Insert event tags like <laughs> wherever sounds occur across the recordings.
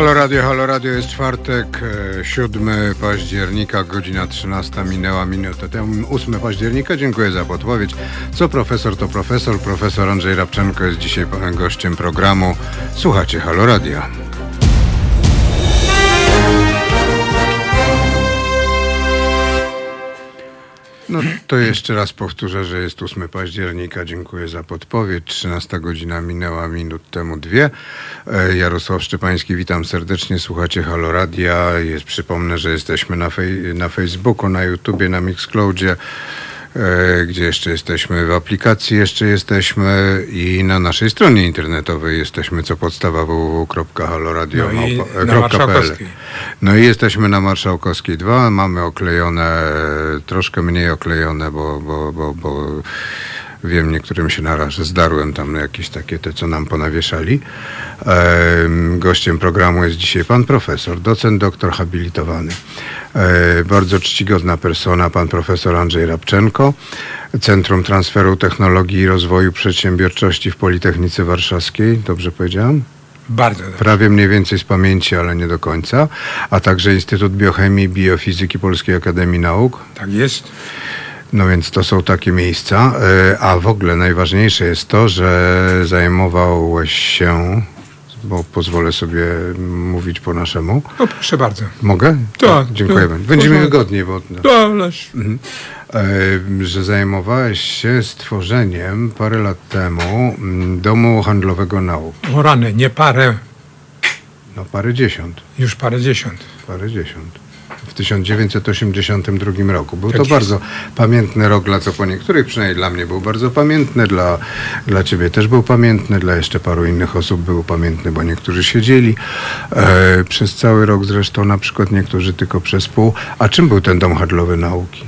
Halo Radio, Halo Radio, jest czwartek, 7 e, października, godzina 13 minęła minutę temu, 8 października, dziękuję za podpowiedź. Co profesor, to profesor, profesor Andrzej Rabczenko jest dzisiaj gościem programu. Słuchacie Halo Radio. No to jeszcze raz powtórzę, że jest 8 października. Dziękuję za podpowiedź. 13 godzina minęła minut temu dwie. E, Jarosław Szczepański, witam serdecznie. Słuchacie Halo Radia. Jest, przypomnę, że jesteśmy na, fej, na Facebooku, na YouTubie, na Mixcloudzie. E, gdzie jeszcze jesteśmy, w aplikacji jeszcze jesteśmy i na naszej stronie internetowej jesteśmy, co podstawa www.haloradio.pl. No, no i jesteśmy na Marszałkowskiej 2, mamy oklejone, troszkę mniej oklejone, bo, bo, bo, bo wiem, niektórym się naraz zdarłem tam jakieś takie te, co nam ponawieszali. Gościem programu jest dzisiaj pan profesor, docent, doktor habilitowany. E, bardzo czcigodna persona, pan profesor Andrzej Rabczenko, Centrum Transferu Technologii i Rozwoju Przedsiębiorczości w Politechnice Warszawskiej. Dobrze powiedziałem? Bardzo dobrze. Prawie mniej więcej z pamięci, ale nie do końca. A także Instytut Biochemii i Biofizyki Polskiej Akademii Nauk. Tak jest. No więc to są takie miejsca. E, a w ogóle najważniejsze jest to, że zajmowałeś się bo pozwolę sobie mówić po naszemu. No proszę bardzo. Mogę? Tak. Dziękuję. No, Będzie mi wygodniej, bo... No, mhm. e, że zajmowałeś się stworzeniem parę lat temu mm, domu handlowego nauk. O rany, nie parę. No parę dziesiąt. Już parę dziesiąt. Parę dziesiąt w 1982 roku. Był tak to jest. bardzo pamiętny rok, dla co po niektórych, przynajmniej dla mnie był bardzo pamiętny, dla, dla ciebie też był pamiętny, dla jeszcze paru innych osób był pamiętny, bo niektórzy siedzieli e, przez cały rok zresztą, na przykład niektórzy tylko przez pół. A czym był ten dom handlowy nauki?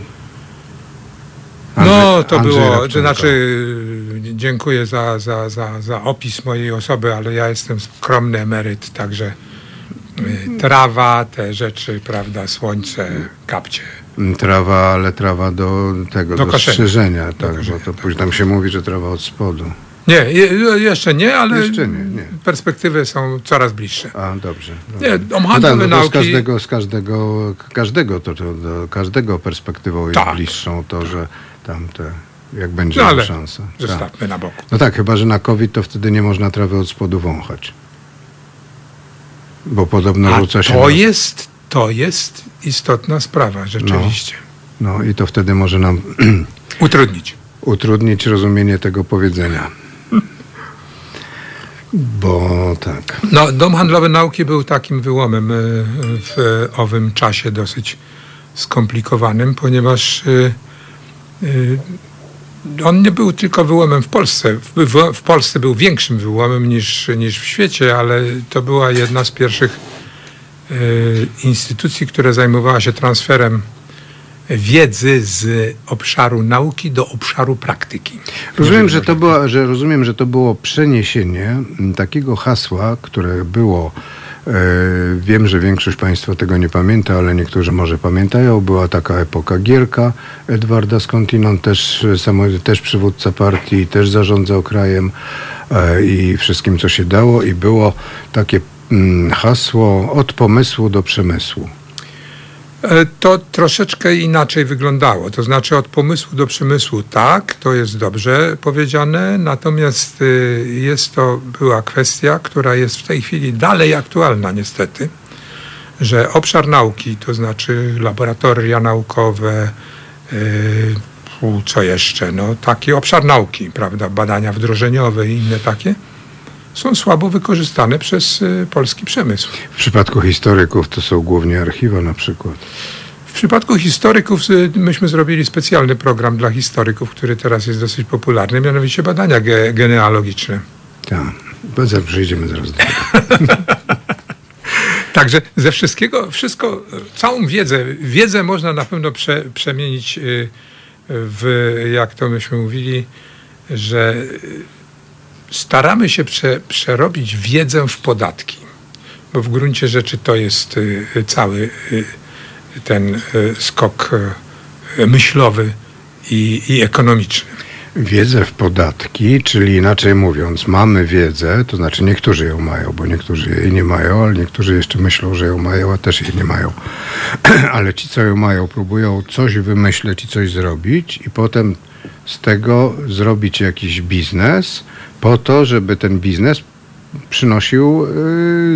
Andrzej, no, to Andrzej było, to znaczy dziękuję za, za, za, za opis mojej osoby, ale ja jestem skromny emeryt, także trawa, te rzeczy, prawda, słońce, kapcie. Trawa, ale trawa do tego, do, do strzyżenia, tak, do bo to tak. później tam się mówi, że trawa od spodu. Nie, jeszcze nie, ale jeszcze nie, nie. perspektywy są coraz bliższe. A, dobrze. dobrze. Nie, no tak, no nauki... Z każdego, z każdego, każdego, to, to, do każdego perspektywą jest tak. bliższą to, że tamte jak będzie no, ale szansa. Zostawmy tak. na boku. No tak, chyba, że na COVID to wtedy nie można trawy od spodu wąchać. Bo podobno A rzuca się. To, na... jest, to jest istotna sprawa, rzeczywiście. No, no i to wtedy może nam <clears throat> utrudnić. Utrudnić rozumienie tego powiedzenia. Bo tak. No, Dom Handlowy Nauki był takim wyłomem e, w owym czasie dosyć skomplikowanym, ponieważ e, e, on nie był tylko wyłomem w Polsce. W, w, Polsce był większym wyłomem niż, niż w świecie, ale to była jedna z pierwszych instytucji, która zajmowała się transferem wiedzy z obszaru nauki do obszaru praktyki. Rozumiem, że to było, że rozumiem, że to było przeniesienie takiego hasła, które było Wiem, że większość Państwa tego nie pamięta, ale niektórzy może pamiętają. Była taka epoka Gierka, Edwarda Skądinąd, też, też przywódca partii, też zarządzał krajem e, i wszystkim, co się dało. I było takie mm, hasło od pomysłu do przemysłu. E, to troszeczkę inaczej wyglądało. To znaczy od pomysłu do przemysłu tak, to jest dobrze powiedziane, natomiast y, jest to była kwestia, która jest w tej chwili dalej aktualna niestety, że obszar nauki, to znaczy laboratoria naukowe, y, co jeszcze, no taki obszar nauki, prawda, badania wdrożeniowe i inne takie, są słabo wykorzystane przez y, polski przemysł. W przypadku historyków to są głównie archiwa na przykład. W przypadku historyków y, myśmy zrobili specjalny program dla historyków, który teraz jest dosyć popularny, mianowicie badania ge genealogiczne. Tak, przejdziemy zaraz do tego. <laughs> Także ze wszystkiego, wszystko, całą wiedzę, wiedzę można na pewno prze, przemienić y, w, jak to myśmy mówili, że staramy się prze, przerobić wiedzę w podatki, bo w gruncie rzeczy to jest y, cały y, ten y, skok myślowy i, i ekonomiczny. Wiedzę w podatki, czyli inaczej mówiąc, mamy wiedzę, to znaczy niektórzy ją mają, bo niektórzy jej nie mają, ale niektórzy jeszcze myślą, że ją mają, a też jej nie mają. <clears throat> ale ci, co ją mają, próbują coś wymyśleć i coś zrobić i potem z tego zrobić jakiś biznes po to, żeby ten biznes przynosił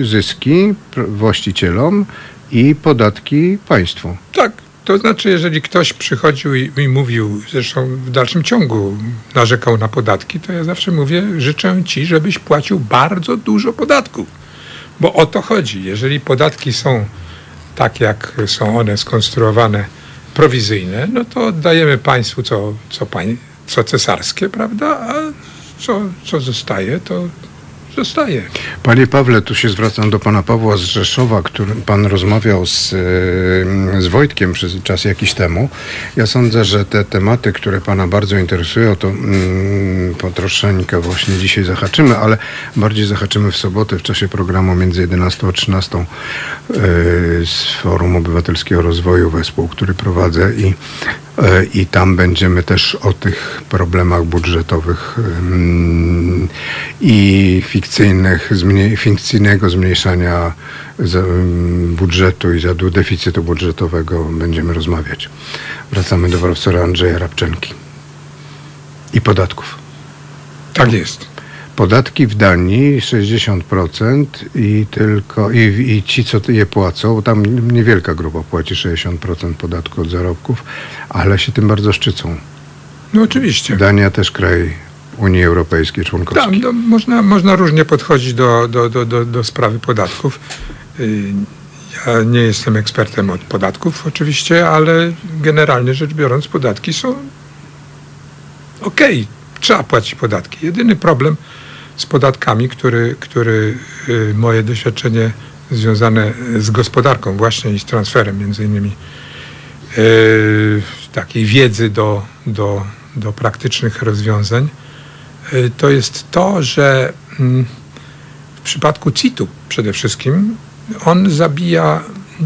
y, zyski właścicielom i podatki państwu. Tak, to znaczy, jeżeli ktoś przychodził i, i, mówił, zresztą w dalszym ciągu narzekał na podatki, to ja zawsze mówię, życzę ci, żebyś płacił bardzo dużo podatków. Bo o to chodzi. Jeżeli podatki są tak, jak są one skonstruowane, prowizyjne, no to oddajemy państwu co, co, pań, co cesarskie, prawda? A co, co zostaje, to Panie Pawle, tu się zwracam do pana Pawła z Rzeszowa, którym pan rozmawiał z, e, z Wojtkiem przez czas jakiś temu. Ja sądzę, że te tematy, które pana bardzo interesują, to mm, troszeczkę właśnie dzisiaj zahaczymy, ale bardziej zahaczymy w sobotę w czasie programu między 11 a 13 yy, z Forum Obywatelskiego Rozwoju Wespół, który prowadzę i E, i tam będziemy też o tych problemach budżetowych i fikcyjnych, fikcyjnego zmniejszania budżetu i deficytu budżetowego będziemy rozmawiać. Wracamy do profesora Andrzeja Rabczenki i podatków. Tak jest. Podatki w Danii 60% i tylko i, i ci, co je płacą, tam niewielka grupa płaci 60% podatku od zarobków, ale się tym bardzo szczycą. No oczywiście. Dania też kraj Unii Europejskiej członkowskiej. Tam no, można, można różnie podchodzić do, do, do, do, do sprawy podatków. Y, ja nie jestem ekspertem od podatków oczywiście, ale generalnie rzecz biorąc podatki są okej, okay, trzeba płacić podatki. Jedyny problem z podatkami, który, który y, moje doświadczenie związane z gospodarką właśnie i z transferem między innymi yy, takiej wiedzy do, do, do praktycznych rozwiązań, yy, to jest to, że yy, w przypadku CIT-u przede wszystkim on zabija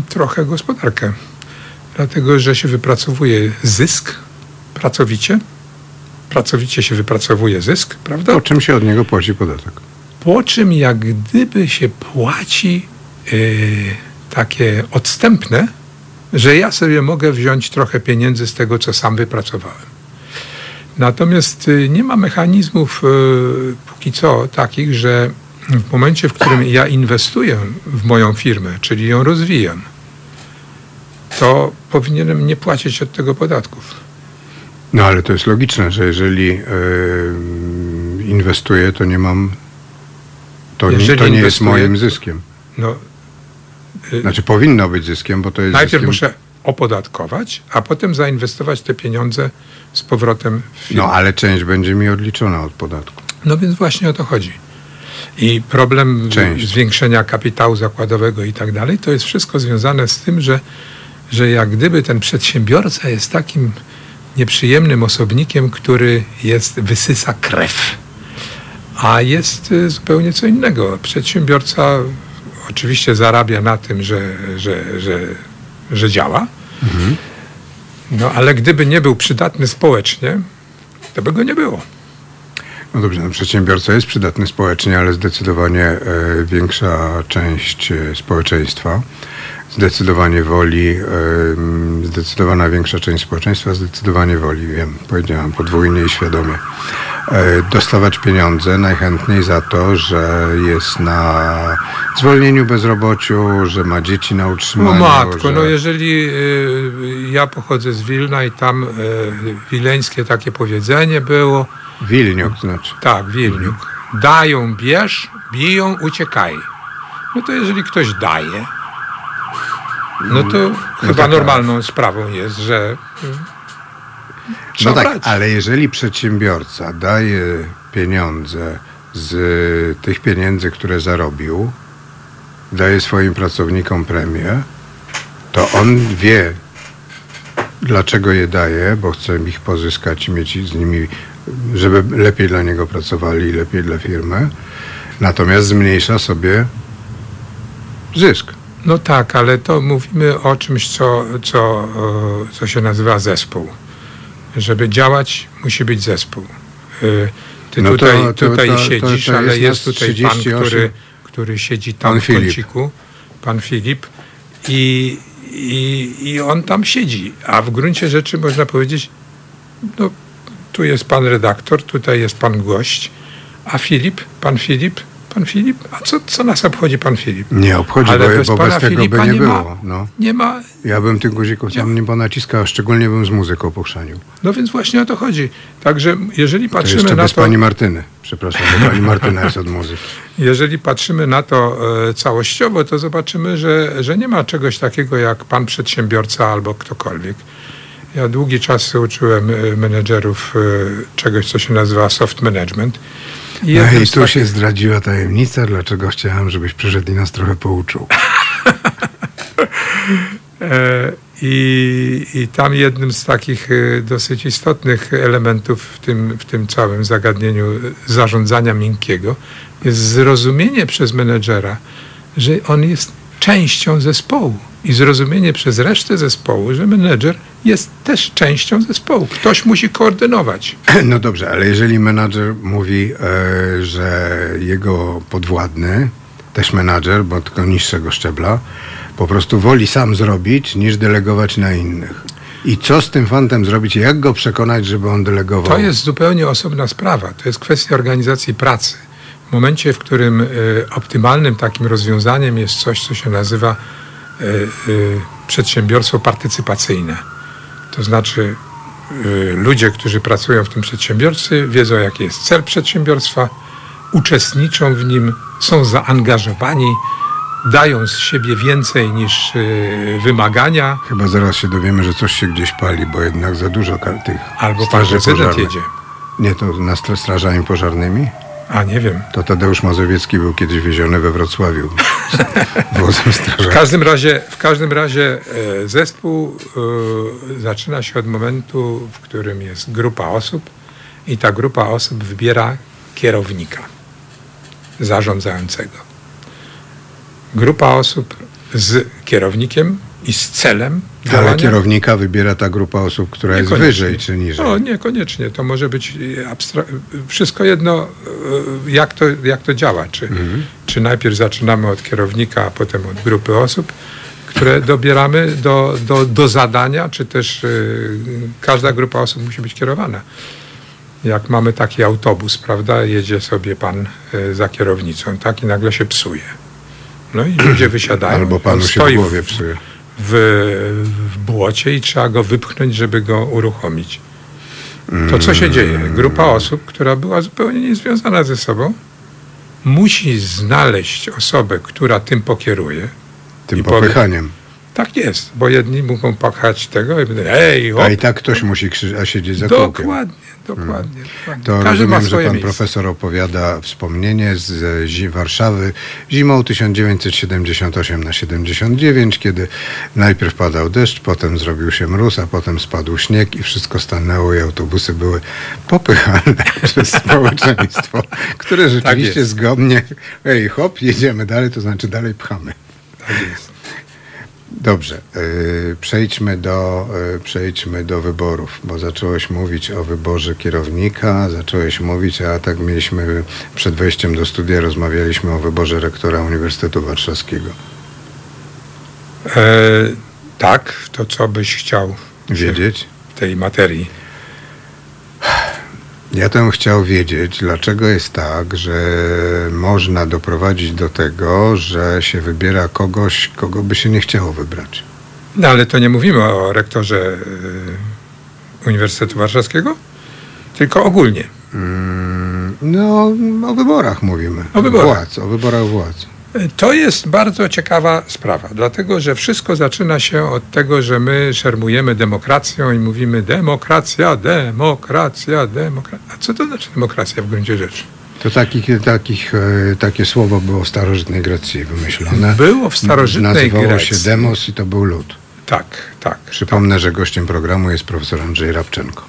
trochę gospodarkę, dlatego że się wypracowuje zysk pracowicie, pracowicie się wypracowuje zysk, prawda? Po czym się od niego płaci podatek? Po czym jak gdyby się płaci yy, takie odstępne, że ja sobie mogę wziąć trochę pieniędzy z tego, co sam wypracowałem. Natomiast yy, nie ma mechanizmów yy, póki co takich, że w momencie, w którym ja inwestuję w moją firmę, czyli ją rozwijam, to powinienem nie płacić od tego podatków. No ale to jest logiczne, że jeżeli yy, inwestuję, to nie mam. To, nie, to nie jest moim zyskiem. No, yy, znaczy powinno być zyskiem, bo to jest. Najpierw zyskiem... muszę opodatkować, a potem zainwestować te pieniądze z powrotem w firmę. No ale część będzie mi odliczona od podatku. No więc właśnie o to chodzi. I problem część. zwiększenia kapitału zakładowego i tak dalej, to jest wszystko związane z tym, że, że jak gdyby ten przedsiębiorca jest takim nieprzyjemnym osobnikiem, który jest, wysysa krew. A jest y, zupełnie co innego. Przedsiębiorca oczywiście zarabia na tym, że, że, że, że działa, mhm. no ale gdyby nie był przydatny społecznie, to by go nie było. No dobrze, no przedsiębiorca jest przydatny społecznie, ale zdecydowanie e, większa część e, społeczeństwa zdecydowanie woli, zdecydowana większa część społeczeństwa zdecydowanie woli, wiem, powiedziałam podwójnie i świadomie, e, dostawać pieniądze najchętniej za to, że jest na zwolnieniu bezrobociu, że ma dzieci na utrzymaniu. No matko, że... no jeżeli y, ja pochodzę z Wilna i tam y, wileńskie takie powiedzenie było. Wilniuk znaczy. Tak, Wilniuk. Dają, bierz, biją, uciekaj. No to jeżeli ktoś daje, no to no chyba tak, normalną sprawą jest, że no tak, brać. ale jeżeli przedsiębiorca daje pieniądze z tych pieniędzy, które zarobił, daje swoim pracownikom premię, to on wie, dlaczego je daje, bo chce ich pozyskać i mieć z nimi, żeby lepiej dla niego pracowali i lepiej dla firmy. Natomiast zmniejsza sobie zysk. No tak, ale to mówimy o czymś, co, co, co się nazywa zespół. Żeby działać, musi być zespół. Y, Ty No tutaj, to- tutaj to- to- siedzisz, to ale jest jest tutaj pan, 38. który, który siedzi tam Pan w Filip. kąciku, pan Filip i, i, i on tam siedzi. A w gruncie rzeczy można powiedzieć, no tu jest pan redaktor, tutaj jest pan gość, a Filip, pan Filip, pan Filip, a co, co nas obchodzi pan Filip? Nie obchodzi, Ale bo, bez bo bez tego by nie, nie ma. było. No. Nie ma, Ja bym tych guzików tam nie ponaciskał, a szczególnie bym z muzyką pochrzanił. no więc właśnie o to chodzi. Także jeżeli To patrzymy jeszcze na bez to, pani Martyny. Przepraszam, bo pani Martyna jest od muzyki. <laughs> jeżeli patrzymy na to e, całościowo, to zobaczymy, że, że nie ma czegoś takiego jak pan przedsiębiorca albo ktokolwiek. Ja długi czas uczyłem e, menedżerów e, czegoś, co się nazywa soft management. I No i tu takich- się zdradziła tajemnica, dlaczego chciałem, żebyś przyszedł i nas trochę pouczył. <laughs> E, I, I tam jednym z takich e, dosyć istotnych elementów w tym, w tym całym zagadnieniu zarządzania miękkiego jest zrozumienie przez menedżera, że on jest częścią zespołu i zrozumienie przez resztę zespołu, że menedżer jest też częścią zespołu. Ktoś musi koordynować. <clears throat> No dobrze, ale jeżeli menadżer mówi, e, że jego podwładny, też menadżer, bo tylko niższego szczebla, po prostu woli sam zrobić, niż delegować na innych. I co z tym fantem zrobić? Jak go przekonać, żeby on delegował? To jest zupełnie osobna sprawa. To jest kwestia organizacji pracy. W momencie, w którym y, optymalnym takim rozwiązaniem jest coś, co się nazywa y, y, przedsiębiorstwo partycypacyjne. To znaczy ludzie, którzy pracują w tym przedsiębiorstwie, wiedzą, jaki jest cel przedsiębiorstwa, uczestniczą w nim, są zaangażowani, dają z siebie więcej niż wymagania, Chyba zaraz się dowiemy, że coś się gdzieś pali, bo jednak za dużo tych albo pan straży prezydent pożarnych. jedzie. Nie, to na stra- strażami pożarnymi? A nie wiem. To Tadeusz Mazowiecki był kiedyś wieziony we Wrocławiu <laughs> W każdym razie, w każdym razie e, zespół e, zaczyna się od momentu, w którym jest grupa osób i ta grupa osób wybiera kierownika zarządzającego. Grupa osób z kierownikiem i z celem Ale działania. kierownika wybiera ta grupa osób, która jest wyżej czy niżej. No, niekoniecznie. To może być e, abstra- wszystko jedno, e, jak to, jak to działa. Czy, czy najpierw zaczynamy od kierownika, a potem od grupy osób, które dobieramy do, do, do zadania, czy też e, każda grupa osób musi być kierowana. Jak mamy taki autobus, prawda, jedzie sobie pan e, za kierownicą, tak, i nagle się psuje. No i ludzie wysiadają. Albo panu się w głowie psuje. W, w błocie i trzeba go wypchnąć, żeby go uruchomić. To co się dzieje? Grupa osób, która była zupełnie niezwiązana ze sobą, musi znaleźć osobę, która tym pokieruje. Tym popychaniem. Tak jest, bo jedni mogą pachać tego i będą, ej, hop, A i tak ktoś musi krzy- a siedzieć za kółkiem. dokładnie, dokładnie. dokładnie. To Każdy rozumiem, że pan miejsce. profesor opowiada wspomnienie z e, zi- Warszawy zimą 1978 na 79, kiedy najpierw padał deszcz, potem zrobił się mróz, a potem spadł śnieg i wszystko stanęło i autobusy były popychane <laughs> przez społeczeństwo, które rzeczywiście Tak zgodnie, ej hop, jedziemy dalej, to znaczy dalej pchamy. Tak jest. Dobrze, yy, przejdźmy, do, yy, przejdźmy do wyborów, bo zacząłeś mówić o wyborze kierownika, zacząłeś mówić, a tak mieliśmy przed wejściem do studia, rozmawialiśmy o wyborze rektora Uniwersytetu Warszawskiego. E, tak, to co byś chciał Wiedzieć? w tej materii? Ja bym chciał wiedzieć, dlaczego jest tak, że można doprowadzić do tego, że się wybiera kogoś, kogo by się nie chciało wybrać. No ale to nie mówimy o rektorze y, Uniwersytetu Warszawskiego, tylko ogólnie. Mm, No, o wyborach mówimy. O wyborach. Władz, o wyborach władz. To jest bardzo ciekawa sprawa, dlatego że wszystko zaczyna się od tego, że my szermujemy demokracją i mówimy demokracja, demokracja, demokracja. A co to znaczy demokracja w gruncie rzeczy? To takich, takich, e, takie słowo było w starożytnej Grecji wymyślone. Było w starożytnej Nazywało Grecji. się demos i to był lud. Tak, tak. Przypomnę, że gościem programu jest profesor Andrzej Rabczenko.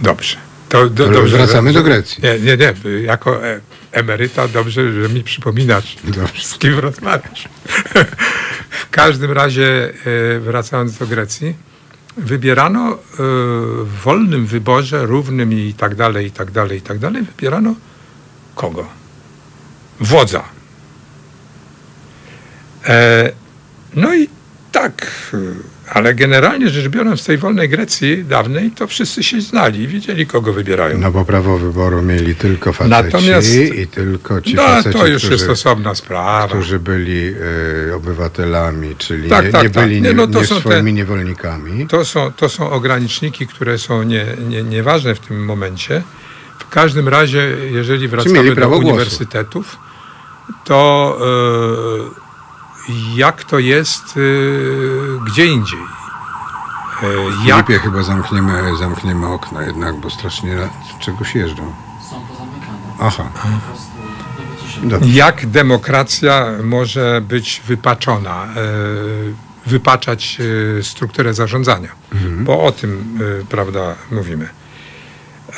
Dobrze. To, do, dobrze wracamy do Grecji. Nie, nie, nie. Jako e, emeryta dobrze, że mi przypominasz, Dobrze. z kim rozmawiasz. w każdym razie, e, wracając do Grecji, wybierano y, w wolnym wyborze, równym i tak dalej, i tak dalej, i tak dalej, wybierano kogo? Wodza. E, no i tak, ale generalnie rzecz biorąc w tej wolnej Grecji dawnej, to wszyscy się znali, wiedzieli kogo wybierają. No bo prawo wyboru mieli tylko faceci Natomiast- i tylko ci No faceci, to już którzy, jest osobna sprawa. którzy byli e, obywatelami, czyli Tak, nie, tak, nie tak. byli Nie, nie, no nie są te- swoimi niewolnikami. To są, to są ograniczniki, które są nie, nie, nieważne w tym momencie. W każdym razie, jeżeli wracamy do głosu. uniwersytetów, to e, jak to jest e, gdzie indziej? E, jak, Filipie chyba zamkniemy, zamkniemy okno jednak, bo strasznie czegoś jeżdżą. Są pozamykane. Aha, dobrze. jak demokracja może być wypaczona, e, wypaczać e, strukturę zarządzania, bo o tym prawda mówimy.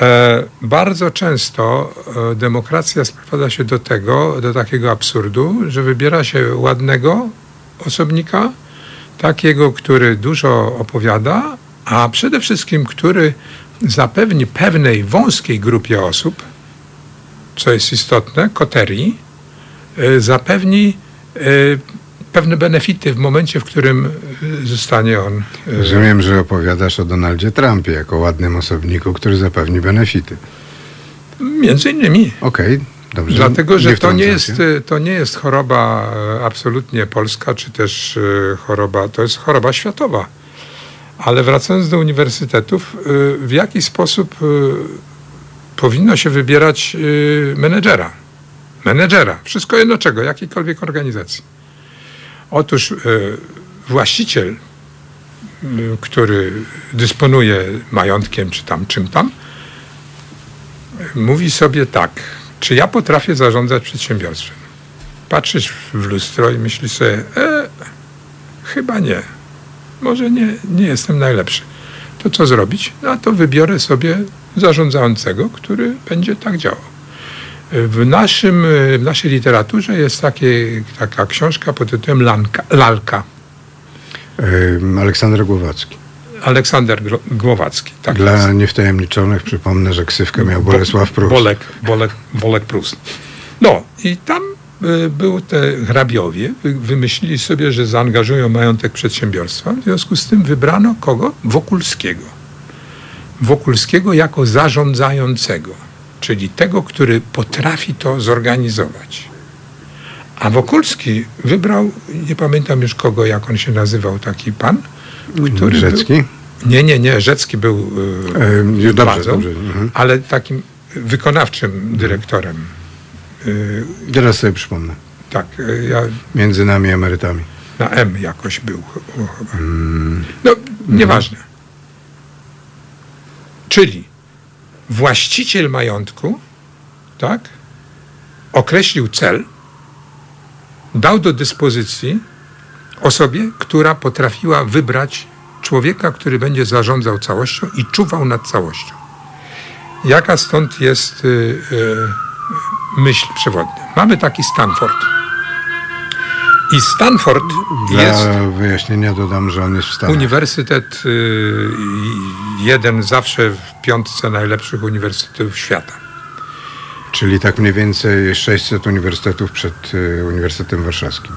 E, Bardzo często e, demokracja sprowadza się do tego, do takiego absurdu, że wybiera się ładnego osobnika, takiego, który dużo opowiada, a przede wszystkim, który zapewni pewnej wąskiej grupie osób, co jest istotne, koterii, e, zapewni pewne benefity w momencie, w którym e, zostanie on. e, Rozumiem, że opowiadasz o Donaldzie Trumpie jako ładnym osobniku, który zapewni benefity. Między innymi. Okej, dobrze. Dlatego, że to wtrącam nie, jest, e, to nie jest choroba absolutnie polska, czy też choroba, to jest choroba światowa. Ale wracając do uniwersytetów, w jaki sposób powinno się wybierać menedżera? Menedżera, wszystko jedno czego, jakiejkolwiek organizacji. Otóż e, właściciel, który dysponuje majątkiem czy tam czym tam, mówi sobie tak, czy ja potrafię zarządzać przedsiębiorstwem? Patrzysz w lustro i myślisz sobie, e, chyba nie. Może nie, nie jestem najlepszy. To co zrobić? No to wybiorę sobie zarządzającego, który będzie tak działał. W, naszym, w naszej literaturze jest takie, taka książka pod tytułem Lanka, Lalka. Aleksander Głowacki. Aleksander Głowacki. Tak Dla jest. niewtajemniczonych przypomnę, że ksywkę miał Bolesław Prus. Bolek, Bolek, Bolek Prus. No i tam y, był te hrabiowie, wy, wymyślili sobie, że zaangażują majątek przedsiębiorstwa. W związku z tym wybrano kogo? Wokulskiego. Wokulskiego jako zarządzającego, czyli tego, który potrafi to zorganizować. A Wokulski wybrał, nie pamiętam już kogo, jak on się nazywał, taki pan, który Rzecki? Był, nie, nie, nie, Rzecki był y, Ym, dobrze, władzą, dobrze. Mhm. ale takim wykonawczym dyrektorem. Y, Teraz sobie przypomnę. tak, y, ja Między nami emerytami. na M jakoś był ch- chyba. No, nieważne. Czyli właściciel majątku, tak, określił cel, dał do dyspozycji osobie, która potrafiła wybrać człowieka, który będzie zarządzał całością i czuwał nad całością. Jaka stąd jest y, y, myśl przewodnia? Mamy taki Stanford. I Stanford Dla jest wyjaśnienia dodam, że on jest w Stanach. uniwersytet y, jeden zawsze w piątce najlepszych uniwersytetów świata. Czyli tak mniej więcej 600 uniwersytetów przed y, Uniwersytetem Warszawskim.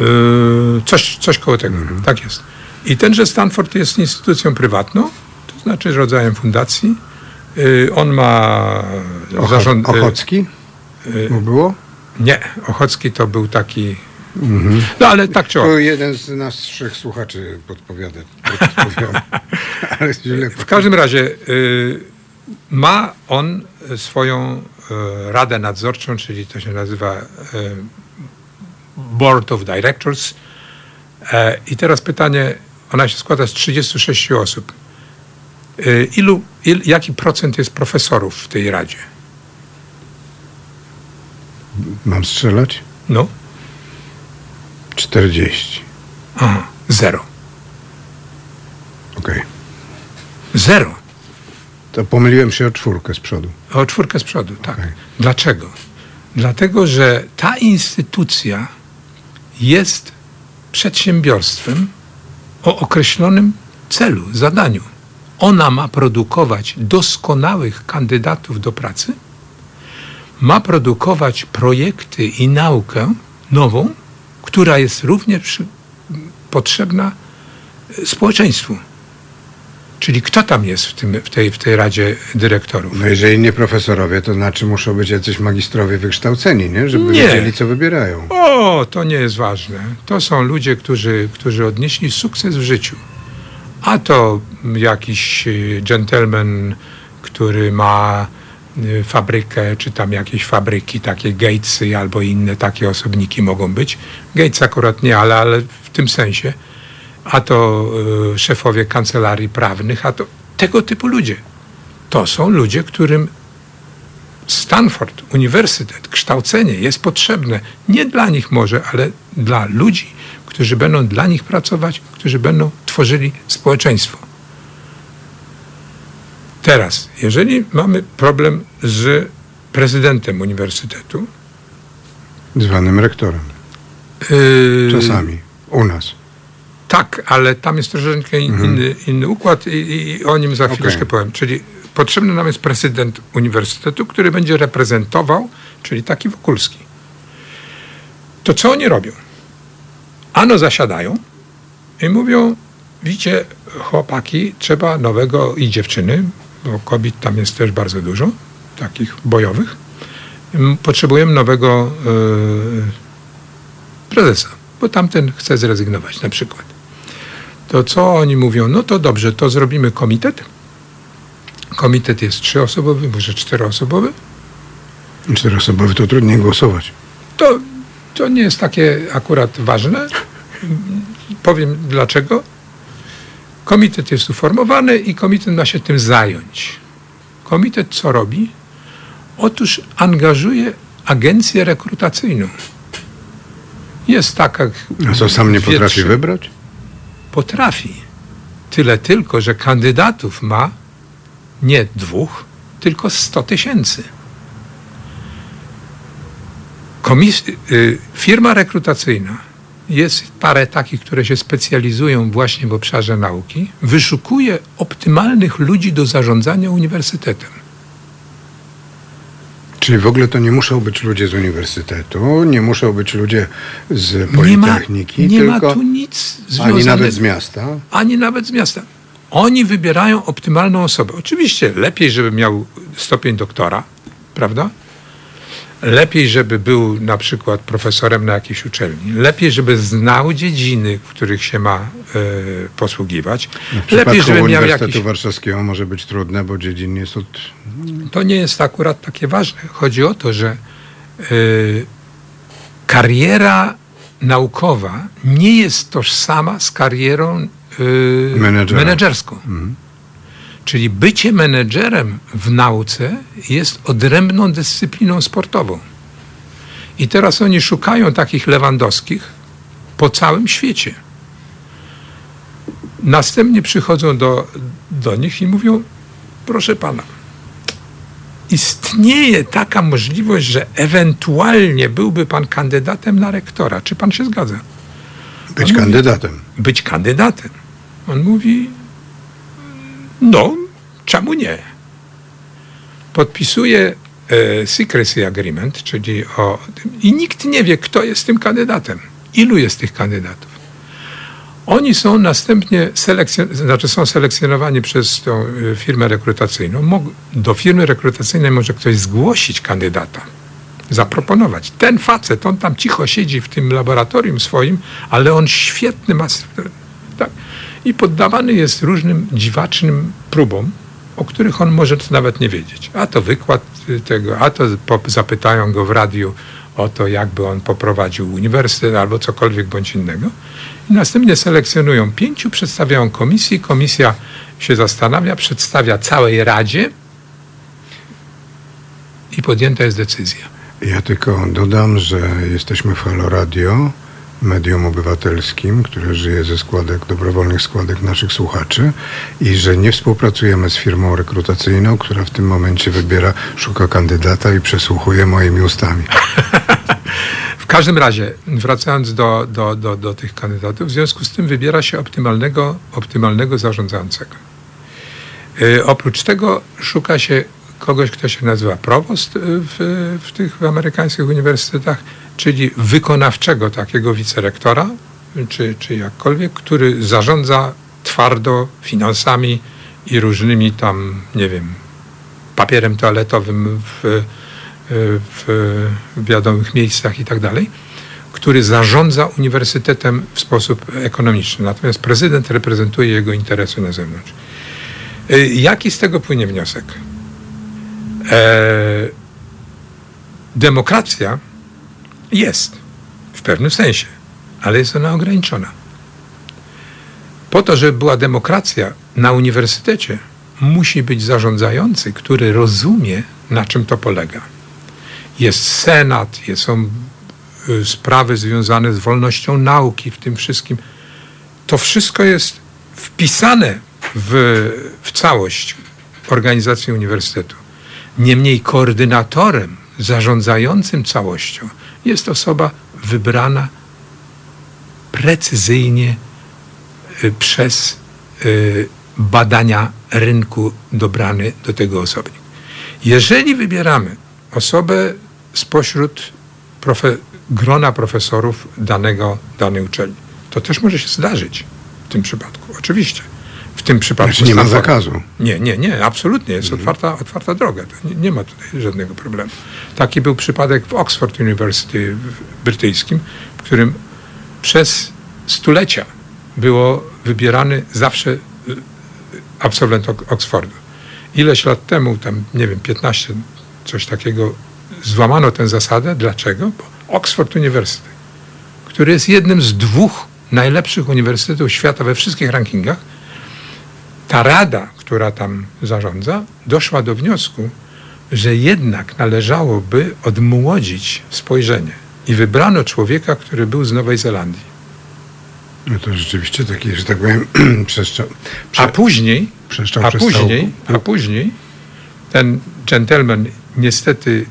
Y, Coś, coś koło tego. Tak jest. I tenże Stanford jest instytucją prywatną, to znaczy rodzajem fundacji. On ma Ocho- zarząd... Ochocki? Mu było? Nie, Ochocki to był taki... No ale tak czy To jeden z naszych słuchaczy podpowiada. podpowiada. <laughs> Ale źle W każdym razie y, ma on swoją y, radę nadzorczą, czyli to się nazywa y, Board of Directors. E, I teraz pytanie, ona się składa z 36 osób. Ilu, il, jaki procent jest profesorów w tej radzie? Mam strzelać? No, 40. aha, zero. Okej. Zero. To pomyliłem się o czwórkę z przodu. O czwórkę z przodu, tak. Okej. Dlaczego? Dlatego, że ta instytucja jest przedsiębiorstwem o określonym celu, zadaniu. Ona ma produkować doskonałych kandydatów do pracy, ma produkować projekty i naukę nową, która jest również potrzebna e, społeczeństwu. Czyli kto tam jest w, tym, w, tej, w tej Radzie Dyrektorów? No jeżeli nie profesorowie, to znaczy muszą być jacyś magistrowie wykształceni, nie? Żeby Nie. wiedzieli, co wybierają. O, to nie jest ważne. To są ludzie, którzy, którzy odnieśli sukces w życiu. A to jakiś y, gentleman, który ma fabrykę, czy tam jakieś fabryki, takie Gatesy albo inne takie osobniki mogą być. Gates akurat nie, ale, ale w tym sensie. A to y, szefowie kancelarii prawnych, a to tego typu ludzie. To są ludzie, którym Stanford, uniwersytet, kształcenie jest potrzebne nie dla nich może, ale dla ludzi, którzy będą dla nich pracować, którzy będą tworzyli społeczeństwo. Teraz, jeżeli mamy problem z prezydentem uniwersytetu, Zwanym rektorem. yy, Czasami. U nas. Tak, ale tam jest troszeczkę in- inny, inny układ i, i, o nim za chwileczkę Okej. powiem. Czyli potrzebny nam jest prezydent uniwersytetu, który będzie reprezentował, czyli taki Wokulski. To co oni robią? Ano zasiadają i mówią, widzicie chłopaki, trzeba nowego i dziewczyny, bo kobiet tam jest też bardzo dużo, takich bojowych. M, Potrzebujemy nowego e, prezesa, bo tamten chce zrezygnować na przykład. To co oni mówią? No to dobrze, to zrobimy komitet. Komitet jest trzyosobowy, może czteroosobowy. Czteroosobowy to trudniej głosować. To, to nie jest takie akurat ważne. Powiem dlaczego. Komitet jest uformowany i komitet ma się tym zająć. Komitet co robi? Otóż angażuje agencję rekrutacyjną. Jest taka. A co, sam nie potrafi trzy- wybrać? Potrafi. Tyle tylko, że kandydatów ma nie dwóch, tylko 100 tysięcy. Komis- y, firma rekrutacyjna, jest parę takich, które się specjalizują właśnie w obszarze nauki, wyszukuje optymalnych ludzi do zarządzania uniwersytetem. Czyli w ogóle to nie muszą być ludzie z uniwersytetu, nie muszą być ludzie z Nie ma, politechniki, nie ma tylko tu nic związanego. ani nawet z miasta. ani nawet z miasta. Oni wybierają optymalną osobę. Oczywiście lepiej, żeby miał stopień doktora, prawda? Lepiej, żeby był na przykład profesorem na jakiejś uczelni. Lepiej, żeby znał dziedziny, w których się ma e, posługiwać. W Lepiej, żeby miał jakiś... Warszawskiego może być trudne, bo dziedzin jest od... To nie jest akurat takie ważne. Chodzi o to, że y, kariera naukowa nie jest tożsama z karierą Menedżera. menedżerską. Czyli bycie menedżerem w nauce jest odrębną dyscypliną sportową. I teraz oni szukają takich Lewandowskich po całym świecie. Następnie przychodzą do, do nich i mówią: Proszę pana, istnieje taka możliwość, że ewentualnie byłby pan kandydatem na rektora. Czy pan się zgadza? być On mówi- kandydatem. Być kandydatem. On mówi: No, czemu nie? Podpisuje e, secrecy agreement, czyli o i nikt nie wie, kto jest tym kandydatem. Ilu jest tych kandydatów? Oni są następnie selekcjon- znaczy są selekcjonowani przez tą e, firmę rekrutacyjną. Do firmy rekrutacyjnej może ktoś zgłosić kandydata, zaproponować. Ten facet, on tam cicho siedzi w tym laboratorium swoim, ale on świetny ma. I poddawany jest różnym dziwacznym próbom, o których on może nawet nie wiedzieć. A to wykład y, tego, a to zapytają go w radiu o to, jakby on poprowadził uniwersytet albo cokolwiek bądź innego. I następnie selekcjonują pięciu, przedstawiają komisji, komisja się zastanawia, przedstawia całej Radzie i podjęta jest decyzja. Ja tylko dodam, że jesteśmy w Halo Radio, medium obywatelskim, które żyje ze składek, dobrowolnych składek naszych słuchaczy i że nie współpracujemy z firmą rekrutacyjną, która w tym momencie wybiera, szuka kandydata i przesłuchuje moimi ustami. <laughs> W każdym razie, wracając do, do, do, do tych kandydatów, w związku z tym wybiera się optymalnego, optymalnego zarządzającego. Yy, oprócz tego szuka się kogoś, kto się nazywa prowost w, w tych amerykańskich uniwersytetach, czyli wykonawczego takiego wicerektora, czy, czy jakkolwiek, który zarządza twardo finansami i różnymi tam, nie wiem, papierem toaletowym w, w wiadomych miejscach i tak dalej, który zarządza uniwersytetem w sposób ekonomiczny. Natomiast prezydent reprezentuje jego interesy na zewnątrz. Y, jaki z tego płynie wniosek? E, demokracja jest w pewnym sensie, ale jest ona ograniczona. Po to, żeby była demokracja na uniwersytecie, musi być zarządzający, który rozumie, na czym to polega. Jest senat, są y, sprawy związane z wolnością nauki, w tym wszystkim. To wszystko jest wpisane w, w całość organizacji uniwersytetu. Niemniej koordynatorem, zarządzającym całością jest osoba wybrana precyzyjnie y, przez y, badania rynku dobrany do tego osobnik. Jeżeli wybieramy osobę spośród profe grona profesorów danego, danej uczelni, to też może się zdarzyć w tym przypadku, oczywiście. W tym przypadku. Znaczy nie ma zakazu. Nie, nie, nie, absolutnie. Jest mhm. otwarta, otwarta droga. Nie, nie, ma tutaj żadnego problemu. Taki był przypadek w Oxford University brytyjskim, w którym przez stulecia było wybierany zawsze absolwent Oxfordu. Ileś lat temu, tam nie wiem, 15, coś takiego, złamano tę zasadę. Dlaczego? Bo Oxford University, który jest jednym z dwóch najlepszych uniwersytetów świata we wszystkich rankingach, ta rada, która tam zarządza, doszła do wniosku, że jednak należałoby odmłodzić spojrzenie. I wybrano człowieka, który był z Nowej Zelandii. No to rzeczywiście taki, że tak powiem, <clears throat> przeszczał. Prze, a później, a później, a później ten gentleman niestety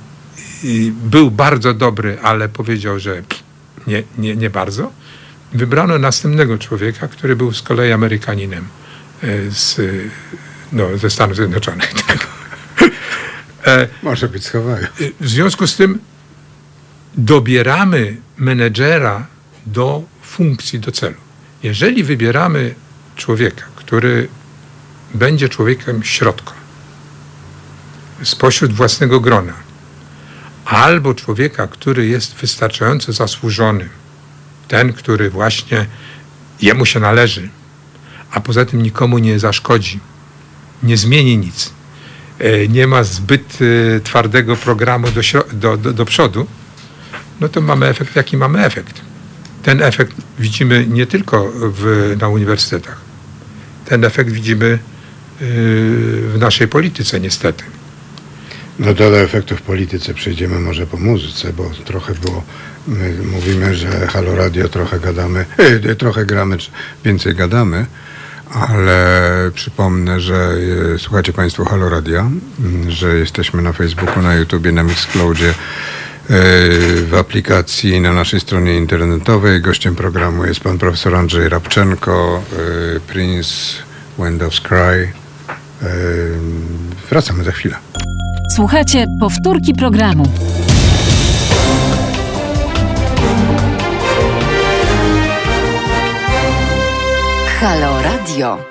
był bardzo dobry, ale powiedział, że nie, nie, nie bardzo. Wybrano następnego człowieka, który był z kolei Amerykaninem z, no, ze Stanów Zjednoczonych. Tak. <laughs> E, Może być schowają. W związku z tym dobieramy menedżera do funkcji, do celu. Jeżeli wybieramy człowieka, który będzie człowiekiem środka, spośród własnego grona, albo człowieka, który jest wystarczająco zasłużony, ten, który właśnie jemu się należy, a poza tym nikomu nie zaszkodzi, nie zmieni nic, e, nie ma zbyt e, twardego programu do, do, do, do przodu, no to mamy efekt, jaki mamy efekt. Ten efekt widzimy nie tylko w, na uniwersytetach. Ten efekt widzimy yy, w naszej polityce niestety. No do efektów w polityce przejdziemy może po muzyce, bo trochę było, my mówimy, że Halo Radio trochę gadamy, trochę gramy, więcej gadamy, ale przypomnę, że yy, słuchacie Państwo Halo Radia, że jesteśmy na Facebooku, na YouTubie, na Mixcloudzie, w aplikacji na naszej stronie internetowej. Gościem programu jest pan profesor Andrzej Rabczenko, e, Prince, Wind of Cry. E, wracamy za chwilę. Słuchajcie powtórki programu. Halo Radio.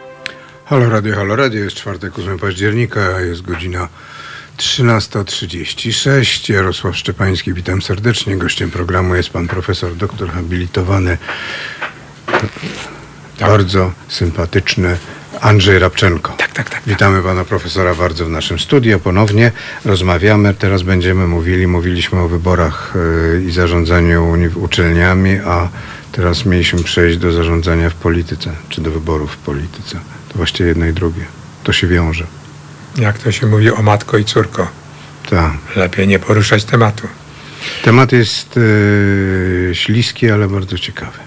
Halo Radio, Halo Radio. Jest czwartek, 8 października, jest godzina 13.36. Jarosław Szczepański, witam serdecznie. Gościem programu jest pan profesor doktor habilitowany, tak. bardzo sympatyczny Andrzej Rabczenko. Tak, tak, tak. Witamy pana profesora bardzo w naszym studio. Ponownie rozmawiamy. Teraz będziemy mówili, mówiliśmy o wyborach yy, i zarządzaniu uczelniami, a teraz mieliśmy przejść do zarządzania w polityce, czy do wyborów w polityce. To właściwie jedno i drugie. To się wiąże jak to się mówi, o matko i córko. Tak. Lepiej nie poruszać tematu. Temat jest yy, śliski, ale bardzo ciekawy.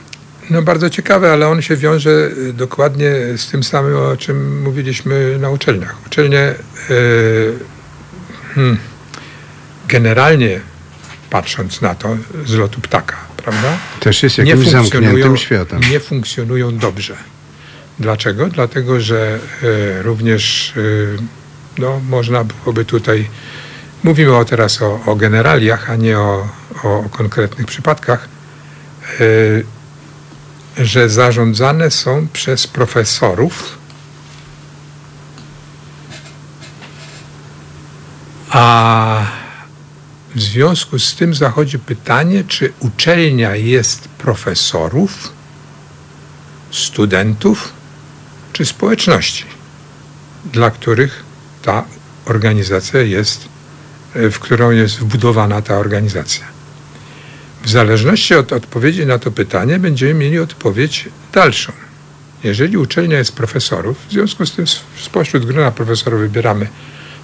No bardzo ciekawy, ale on się wiąże e, dokładnie z tym samym, o czym mówiliśmy na uczelniach. Uczelnie yy, hmm, generalnie patrząc na to z lotu ptaka, prawda? Też jest jakimś zamkniętym światem. nie funkcjonują dobrze. Dlaczego? Dlatego, że e, również e, no, można byłoby tutaj, mówimy o teraz o, o generaliach, a nie o, o, o konkretnych przypadkach, e, że zarządzane są przez profesorów, a w związku z tym zachodzi pytanie, czy uczelnia jest profesorów, studentów czy społeczności, dla których ta organizacja jest, w którą jest wbudowana ta organizacja. W zależności od odpowiedzi na to pytanie będziemy mieli odpowiedź dalszą. Jeżeli uczelnia jest profesorów, w związku z tym spośród grona profesorów wybieramy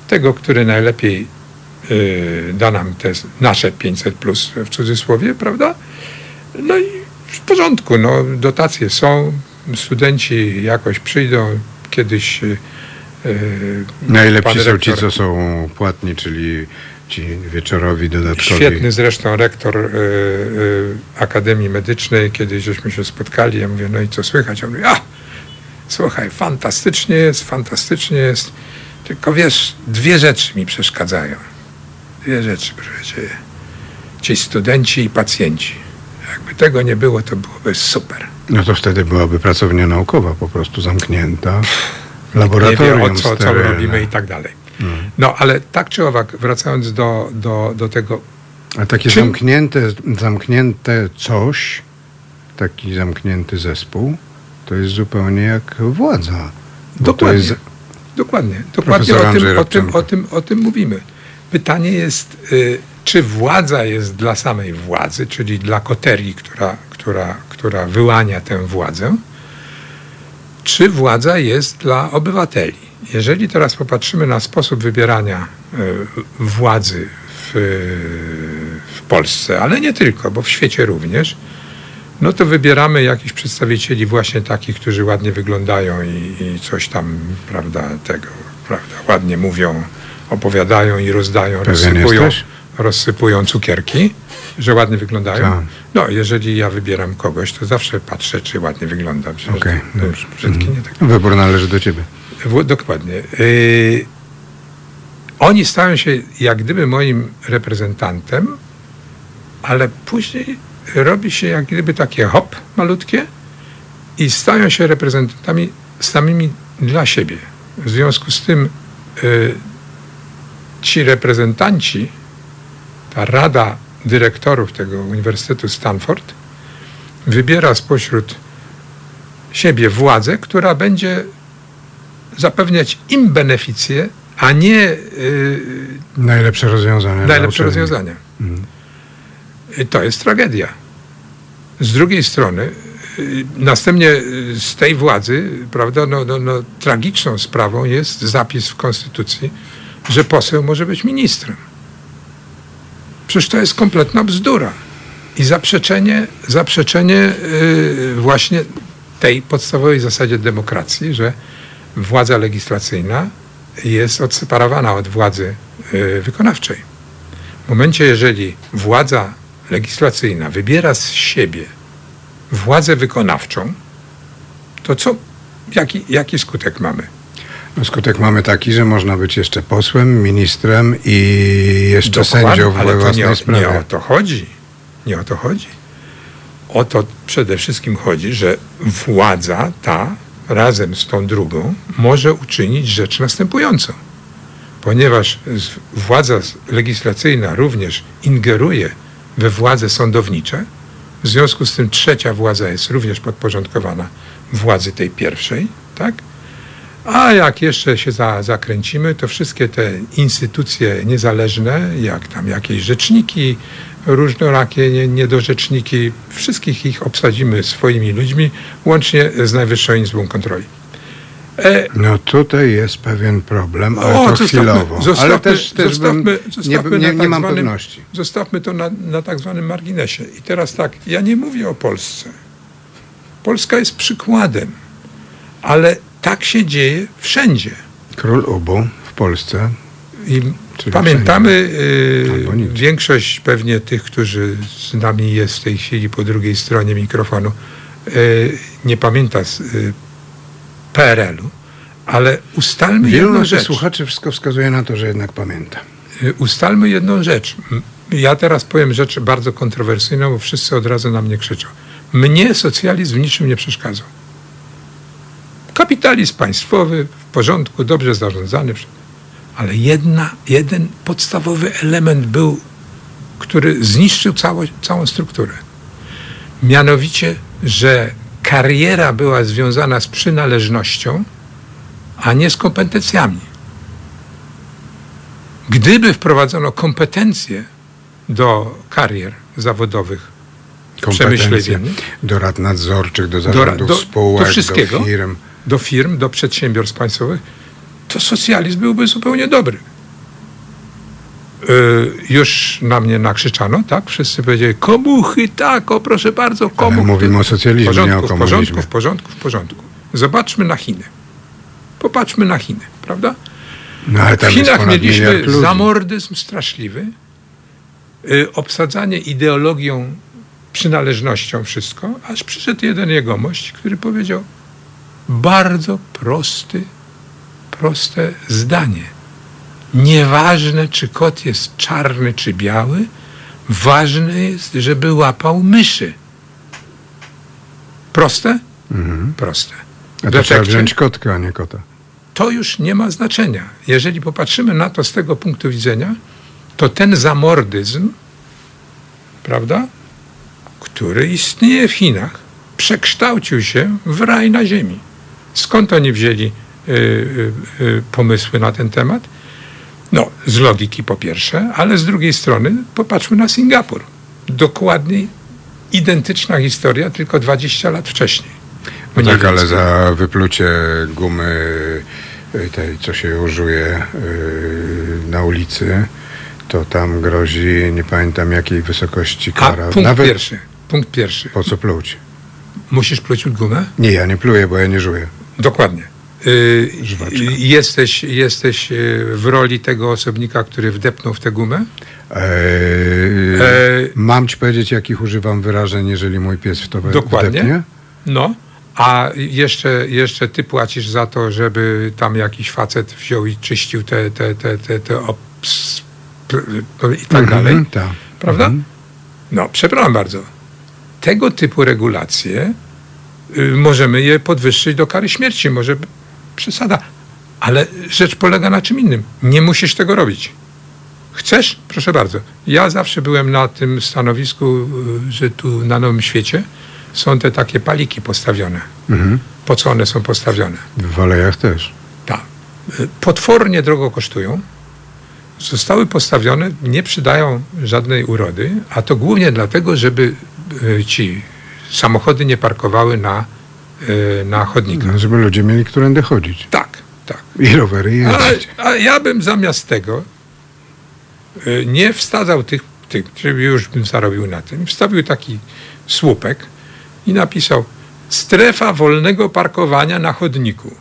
tego, który najlepiej da nam te nasze 500 plus w cudzysłowie, prawda? No i w porządku, no, dotacje są, studenci jakoś przyjdą, kiedyś y, y, Najlepsi są ci, co są płatni, czyli ci wieczorowi dodatkowi. Świetny zresztą rektor y, y, Akademii Medycznej, kiedyś żeśmy się spotkali, ja mówię, no i co słychać? On mówi, a, słuchaj, fantastycznie jest, fantastycznie jest, tylko wiesz, dwie rzeczy mi przeszkadzają. Dwie rzeczy, proszę cię. Ci studenci i pacjenci. Jakby tego nie było, to byłoby super. No to wtedy byłaby pracownia naukowa po prostu zamknięta. nie Laboratorium wie, o co, co robimy i tak dalej. No, ale tak czy owak, wracając do, do, do tego, A takie Czym- zamknięte, zamknięte coś, taki zamknięty zespół, to jest zupełnie jak władza. Dokładnie. Jest, Dokładnie, dokładnie o tym, o, tym, o, tym, o tym mówimy. Pytanie jest, y, czy władza jest dla samej władzy, czyli dla koterii, która, która, która wyłania tę władzę, czy władza jest dla obywateli. Jeżeli teraz popatrzymy na sposób wybierania y, władzy w, w Polsce, ale nie tylko, bo w świecie również, no to wybieramy jakichś przedstawicieli właśnie takich, którzy ładnie wyglądają i, i coś tam, prawda, tego, prawda, ładnie mówią, opowiadają i rozdają, rozsypują, rozsypują cukierki, że ładnie wyglądają. Tak. No, jeżeli ja wybieram kogoś, to zawsze patrzę, czy ładnie wygląda. Przecież to- dobrze. Brzydki nie tak. wybór należy do ciebie. W- Dokładnie. Yy, oni stają się jak gdyby moim reprezentantem, ale później robi się jak gdyby takie hop malutkie i stają się reprezentantami samymi dla siebie. W związku z tym yy, ci reprezentanci, ta rada dyrektorów tego Uniwersytetu Stanford wybiera spośród siebie władzę, która będzie zapewniać im beneficje, a nie yy, Najlepsze rozwiązania. najlepsze rozwiązania. I To jest tragedia. Z drugiej strony, y, następnie y, z tej władzy, prawda, no, no, no, tragiczną sprawą jest zapis w Konstytucji, że poseł może być ministrem. Przecież to jest kompletna bzdura. I zaprzeczenie, zaprzeczenie y, właśnie tej podstawowej zasadzie demokracji, że władza legislacyjna jest odseparowana od władzy y, wykonawczej. W momencie, jeżeli władza legislacyjna wybiera z siebie władzę wykonawczą, to co, jaki, jaki skutek mamy? No, skutek mamy taki, że można być jeszcze posłem, ministrem i jeszcze Dokładnie, sędzią w ale własnej nie o, sprawie. nie o to chodzi. Nie o to chodzi. O to przede wszystkim chodzi, że władza ta razem z tą drugą może uczynić rzecz następującą. Ponieważ władza legislacyjna również ingeruje we władze sądownicze, w związku z tym trzecia władza jest również podporządkowana władzy tej pierwszej, tak? A jak jeszcze się za, zakręcimy, to wszystkie te instytucje niezależne, jak tam jakieś rzeczniki, różnorakie nie- niedorzeczniki, wszystkich ich obsadzimy swoimi ludźmi, łącznie z Najwyższą Izbą Kontroli. E, No tutaj jest pewien problem, ale o, to zostawmy- chwilowo. ale zostawmy- też, też zostawmy- bym, zostawmy nie, nie, nie tak mam zwanym- pewności. Zostawmy to na, na tak zwanym marginesie. I teraz tak, ja nie mówię o Polsce. Polska jest przykładem, ale tak się dzieje wszędzie. Król Ubu w Polsce I Czyli pamiętamy, y, większość pewnie tych, którzy z nami jest w tej chwili po drugiej stronie mikrofonu, y, nie pamięta z y, PRL-u, ale ustalmy Wielu jedną rzecz. słuchaczy wszystko wskazuje na to, że jednak pamięta. Ustalmy jedną rzecz. Ja teraz powiem rzecz bardzo kontrowersyjną, bo wszyscy od razu na mnie krzyczą. Mnie socjalizm w niczym nie przeszkadzał. Kapitalizm państwowy w porządku, dobrze zarządzany, ale jedna, jeden podstawowy element był, który zniszczył cało, całą strukturę. Mianowicie, że kariera była związana z przynależnością, a nie z kompetencjami. Gdyby wprowadzono kompetencje do karier zawodowych, Przemyślenie. do rad nadzorczych, do zarządów do- spółek, do do, firm. Do firm, do przedsiębiorstw państwowych, to socjalizm byłby zupełnie dobry. Yy, już na mnie nakrzyczano, tak? Wszyscy powiedzieli, komuchy, tak, o proszę bardzo, Ale komuchy. mówimy o socjalizmie, w nie o porządku, w komunizmie. porządku, w porządku, w porządku. Zobaczmy na Chiny. Popatrzmy na Chiny, prawda? No ale W Chinach mieliśmy zamordyzm straszliwy, y, obsadzanie ideologią, przynależnością wszystko, aż przyszedł jeden jegomość, który powiedział bardzo prosty, proste zdanie. Nieważne, czy kot jest czarny, czy biały, ważne jest, żeby łapał myszy. Proste? Mhm. Proste. A to trzeba wziąć kotkę, a nie kota. to już nie ma znaczenia. Jeżeli popatrzymy na to z tego punktu widzenia, to ten zamordyzm, prawda, który istnieje w Chinach, przekształcił się w raj na ziemi. Skąd oni wzięli y, y, y, pomysły na ten temat? No, z logiki po pierwsze, ale z drugiej strony popatrzmy na Singapur. Dokładnie identyczna historia, tylko 20 lat wcześniej. No tak, ale za wyplucie gumy tej, co się użuje y, na ulicy, to tam grozi, nie pamiętam jakiej wysokości A kara. punkt Nawet pierwszy. Punkt pierwszy. po co pluć? Musisz pluć gumę? Nie, ja nie pluję, bo ja nie żuję. Dokładnie. Y, y, jesteś, jesteś y, w roli tego osobnika, który wdepnął w tę gumę? Eee, E, mam ci powiedzieć, jakich używam wyrażeń, jeżeli mój pies w to Dokładnie. wdepnie? No. A jeszcze, jeszcze ty płacisz za to, żeby tam jakiś facet wziął i czyścił te, te, te, te, te obs, p- i tak dalej. Mhm, tak. Prawda? Mhm. No, przepraszam bardzo. Tego typu regulacje możemy je podwyższyć do kary śmierci. Może przesada. Ale rzecz polega na czym innym. Nie musisz tego robić. Chcesz? Proszę bardzo. Ja zawsze byłem na tym stanowisku, y, że tu na Nowym Świecie są te takie paliki postawione. Mhm. Po co one są postawione? W Walejach też. Tak. Y, Potwornie drogo kosztują. Zostały postawione, nie przydają żadnej urody, a to głównie dlatego, żeby y, ci samochody nie parkowały na, y, na chodnikach. No, żeby ludzie mieli którędy chodzić. Tak, tak. I rowery A, jeździć. a ja bym zamiast tego y, nie wsadzał tych, tych, żeby już bym zarobił na tym, wstawił taki słupek i napisał strefa wolnego parkowania na chodniku.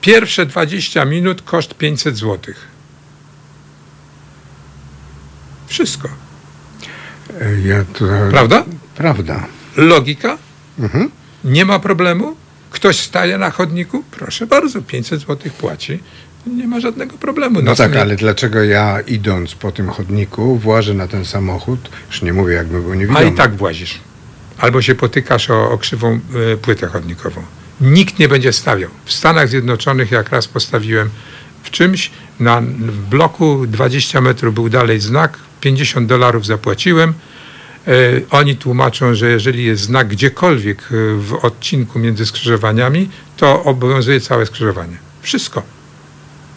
Pierwsze 20 minut koszt 500 zł. Wszystko. E, Ja to, Prawda? Prawda. Logika? Mhm. Nie ma problemu? Ktoś staje na chodniku? Proszę bardzo, 500 zł płaci. Nie ma żadnego problemu. No tak, ale dlaczego ja idąc po tym chodniku włażę na ten samochód, już nie mówię jakby był A niewidomy. i tak włazisz. Albo się potykasz o, o krzywą e, płytę chodnikową. Nikt nie będzie stawiał. W Stanach Zjednoczonych, jak raz postawiłem w czymś, na w bloku 20 metrów był dalej znak, 50 dolarów zapłaciłem. E, oni tłumaczą, że jeżeli jest znak gdziekolwiek e, w odcinku między skrzyżowaniami, to obowiązuje całe skrzyżowanie. Wszystko.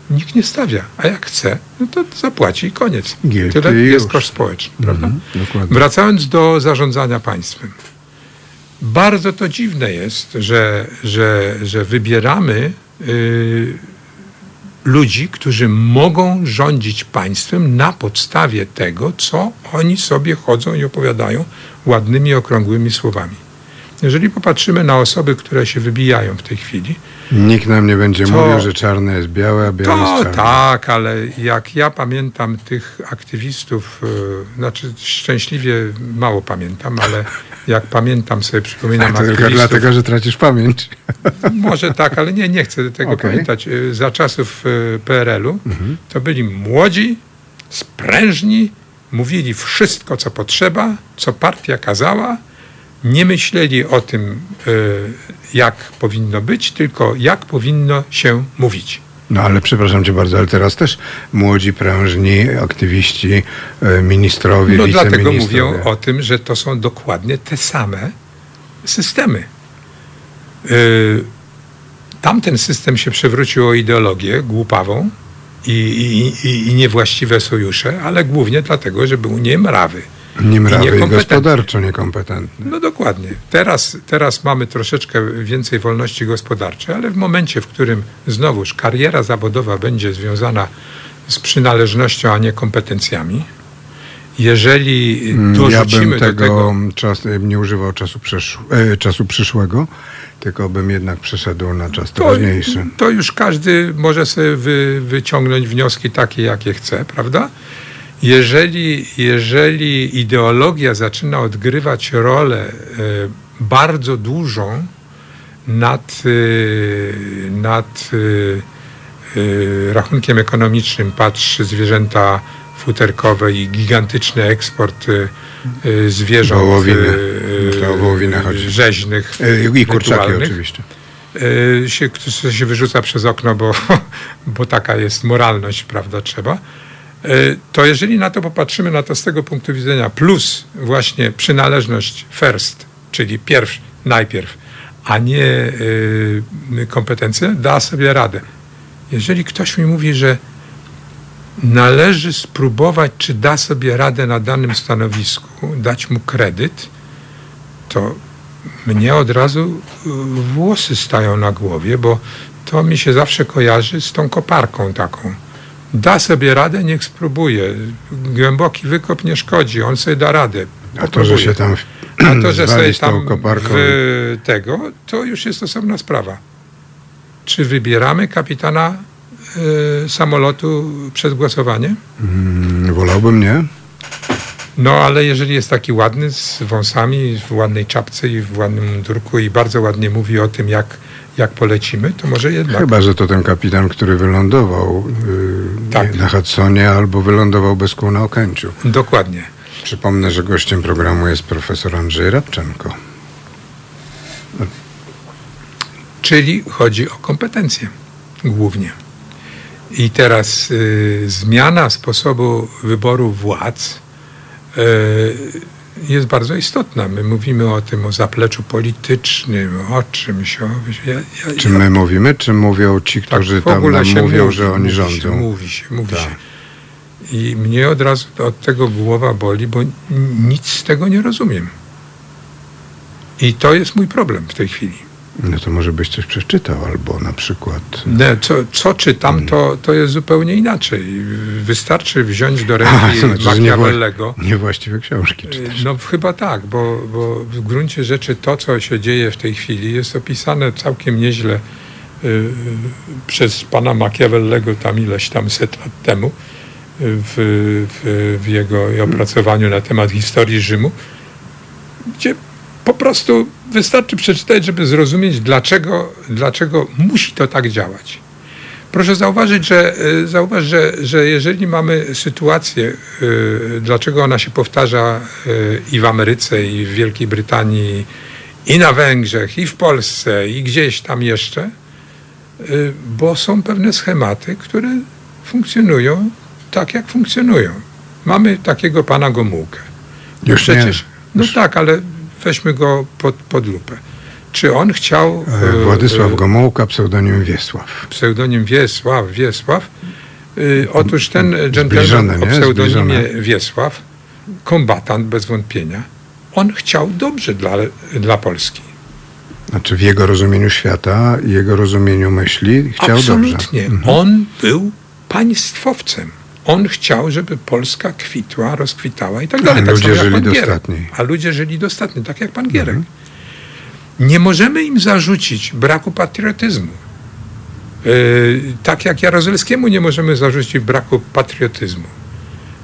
Nikt nie stawia, a jak chce, no to zapłaci i koniec. Gilty Tyle i jest już. koszt społeczny, prawda? Mhm. Wracając do zarządzania państwem. Bardzo to dziwne jest, że, że, że wybieramy y, ludzi, którzy mogą rządzić państwem na podstawie tego, co oni sobie chodzą i opowiadają ładnymi, okrągłymi słowami. Jeżeli popatrzymy na osoby, które się wybijają w tej chwili, Nikt nam nie będzie To- mówił, że czarne jest białe, a białe To jest czarne. tak, ale jak ja pamiętam tych aktywistów, e, znaczy szczęśliwie mało pamiętam, ale jak pamiętam sobie, przypominam <laughs> To tylko aktywistów, dlatego, że tracisz pamięć. <laughs> może tak, ale nie, nie chcę tego Okej. pamiętać. E, Za czasów e, PRL-u Mhm. to byli młodzi, sprężni, mówili wszystko, co potrzeba, co partia kazała, nie myśleli o tym, jak powinno być, tylko jak powinno się mówić. No ale przepraszam cię bardzo, ale teraz też młodzi, prężni aktywiści, e, ministrowie, No dlatego mówię o tym, że to są dokładnie te same systemy. Yy, Tamten system się przewrócił o ideologię głupawą i, i, i, i niewłaściwe sojusze, ale głównie dlatego, że był niemrawy. Niemrawy i niekompetentny. gospodarczo niekompetentny. No dokładnie. Teraz, teraz mamy troszeczkę więcej wolności gospodarczej, ale w momencie, w którym znowuż kariera zawodowa będzie związana z przynależnością, a nie kompetencjami, jeżeli Mm, Ja dorzucimy bym do tego tego czas, nie używał czasu, przesz, e, czasu przyszłego, tylko bym jednak przeszedł na czas to, teraźniejszy. to już każdy może sobie wy, wyciągnąć wnioski takie, jakie chce, prawda? Jeżeli, jeżeli ideologia zaczyna odgrywać rolę e, bardzo dużą nad, e, nad e, rachunkiem ekonomicznym, patrz zwierzęta futerkowe i gigantyczny eksport zwierząt Wołowiny. rzeźnych I kurczaki oczywiście. się, się wyrzuca przez okno, bo, <laughs> bo taka jest moralność, prawda, trzeba. Y, To jeżeli na to popatrzymy, na to z tego punktu widzenia, plus właśnie przynależność first, czyli pierwszy, najpierw, a nie y, kompetencje, da sobie radę. Jeżeli ktoś mi mówi, że należy spróbować, czy da sobie radę na danym stanowisku, dać mu kredyt, to mnie od razu y, włosy stają na głowie, bo to mi się zawsze kojarzy z tą koparką taką. Da sobie radę, niech spróbuje. Głęboki wykop nie szkodzi, on sobie da radę. A to, że się tam A to, że sobie tam w tego, to już jest osobna sprawa. Czy wybieramy kapitana y, samolotu przed głosowaniem? Mm, Wolałbym nie. No, ale jeżeli jest taki ładny, z wąsami, w ładnej czapce i w ładnym mundurku i bardzo ładnie mówi o tym, jak, jak polecimy, to może jednak... Chyba, że to ten kapitan, który wylądował yy, Tak. na Hudsonie albo wylądował bez kół na Okęciu. Dokładnie. Przypomnę, że gościem programu jest profesor Andrzej Radczenko. Czyli chodzi o kompetencje głównie. I teraz y, zmiana sposobu wyboru władz y, jest bardzo istotna. My mówimy o tym, o zapleczu politycznym, o czymś. O, ja, ja, Czy ja- my mówimy, czy mówią ci, tak którzy w tam nam mówią, mówi, że oni mówi rządzą? Się, mówi się, mówi Tak. się. I mnie od razu od tego głowa boli, bo nic z tego nie rozumiem. I to jest mój problem w tej chwili. No to może byś coś przeczytał, albo na przykład... Nie, co, co czytam, to, to jest zupełnie inaczej. Wystarczy wziąć do ręki <laughs> A, to znaczy, Machiavellego. Niewłaściwe książki czytasz. No chyba tak, bo, bo w gruncie rzeczy to, co się dzieje w tej chwili, jest opisane całkiem nieźle y, przez pana Machiavellego tam ileś tam set lat temu y, w, w, w jego opracowaniu na temat historii Rzymu, gdzie po prostu wystarczy przeczytać, żeby zrozumieć, dlaczego, dlaczego musi to tak działać. Proszę zauważyć, że, y, zauważ, że, że jeżeli mamy sytuację, y, dlaczego ona się powtarza y, i w Ameryce, i w Wielkiej Brytanii, i na Węgrzech, i w Polsce, i gdzieś tam jeszcze, bo są pewne schematy, które funkcjonują tak, jak funkcjonują. Mamy takiego pana Gomułkę. No Już nie. przecież, no tak, ale weźmy go pod, pod lupę. Czy on chciał... E, Władysław y, Gomułka, pseudonim Wiesław. pseudonim Wiesław, Wiesław. Y, otóż ten dżentelmen o pseudonimie Zbliżone. Wiesław, kombatant bez wątpienia, on chciał dobrze dla, dla Polski. Znaczy w jego rozumieniu świata, jego rozumieniu myśli chciał Absolutnie. dobrze. Mhm. On był państwowcem. On chciał, żeby Polska kwitła, rozkwitała i tak dalej. A tak ludzie żyli dostatniej. A ludzie żyli dostatnio, tak jak pan Gierek. Nie możemy im zarzucić braku patriotyzmu. Y, Tak jak Jaruzelskiemu nie możemy zarzucić braku patriotyzmu.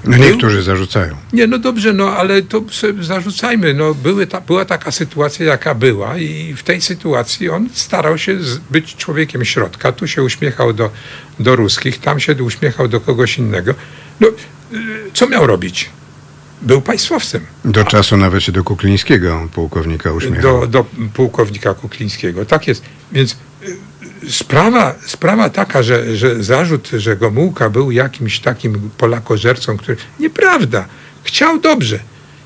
No niektórzy zarzucają. Nie, no dobrze, no ale to zarzucajmy. No, były ta, była taka sytuacja, jaka była i w tej sytuacji on starał się być człowiekiem środka. Tu się uśmiechał do, do ruskich, tam się uśmiechał do kogoś innego. No, y, co miał robić? Był państwowcem. Do czasu nawet się do Kuklińskiego pułkownika uśmiechał. do, do pułkownika Kuklińskiego. Tak jest. Więc y, sprawa, sprawa taka, że, że zarzut, że Gomułka był jakimś takim polakożercą, który... Nieprawda. Chciał dobrze.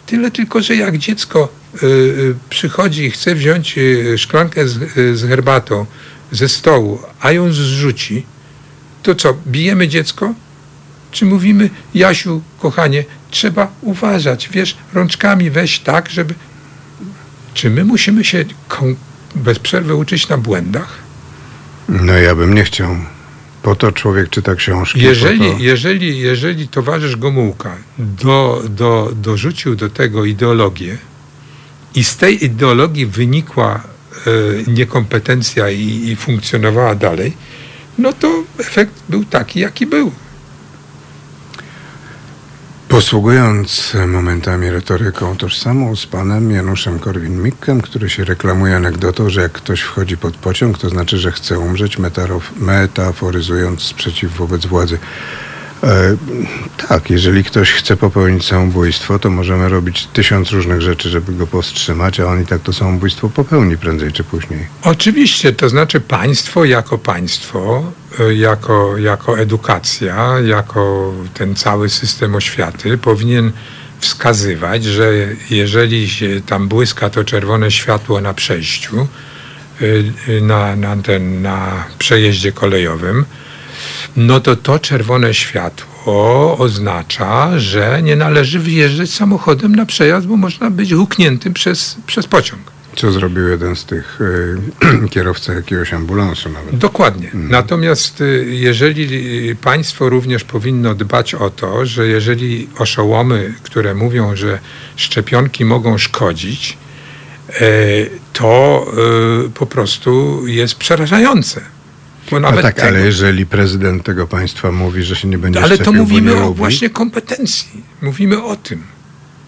Tyle tylko, że jak dziecko y, y, przychodzi i chce wziąć y, szklankę z, y, z herbatą ze stołu, a ją zrzuci, to co, bijemy dziecko? Czy mówimy, Jasiu, kochanie, trzeba uważać, wiesz, rączkami weź tak, żeby czy my musimy się bez przerwy uczyć na błędach? No ja bym nie chciał. Po to człowiek czyta książki. Jeżeli, to... jeżeli, jeżeli towarzysz Gomułka do, do, dorzucił do tego ideologię i z tej ideologii wynikła e, niekompetencja i, i funkcjonowała dalej, no to efekt był taki, jaki był. Posługując momentami retoryką tożsamą z panem Januszem Korwin-Mikkem, który się reklamuje anegdotą, że jak ktoś wchodzi pod pociąg, to znaczy, że chce umrzeć, metaforyzując sprzeciw wobec władzy. E, tak, jeżeli ktoś chce popełnić samobójstwo, to możemy robić tysiąc różnych rzeczy, żeby go powstrzymać, a on i tak to samobójstwo popełni prędzej czy później. Oczywiście, to znaczy państwo jako państwo, y, jako, jako edukacja, jako ten cały system oświaty powinien wskazywać, że jeżeli tam błyska to czerwone światło na przejściu, y, na, na, ten, na przejeździe kolejowym, no to to czerwone światło oznacza, że nie należy wyjeżdżać samochodem na przejazd, bo można być hukniętym przez, przez pociąg. Co zrobił jeden z tych <clears throat> y, kierowca jakiegoś ambulansu nawet. Dokładnie. Natomiast y, jeżeli y, państwo również powinno dbać o to, że jeżeli oszołomy, które mówią, że szczepionki mogą szkodzić, e, to y, po prostu jest przerażające. No nawet tak, tego, ale jeżeli prezydent tego państwa mówi, że się nie będzie ale to szczepił, mówimy o właśnie kompetencji. Mówimy o tym,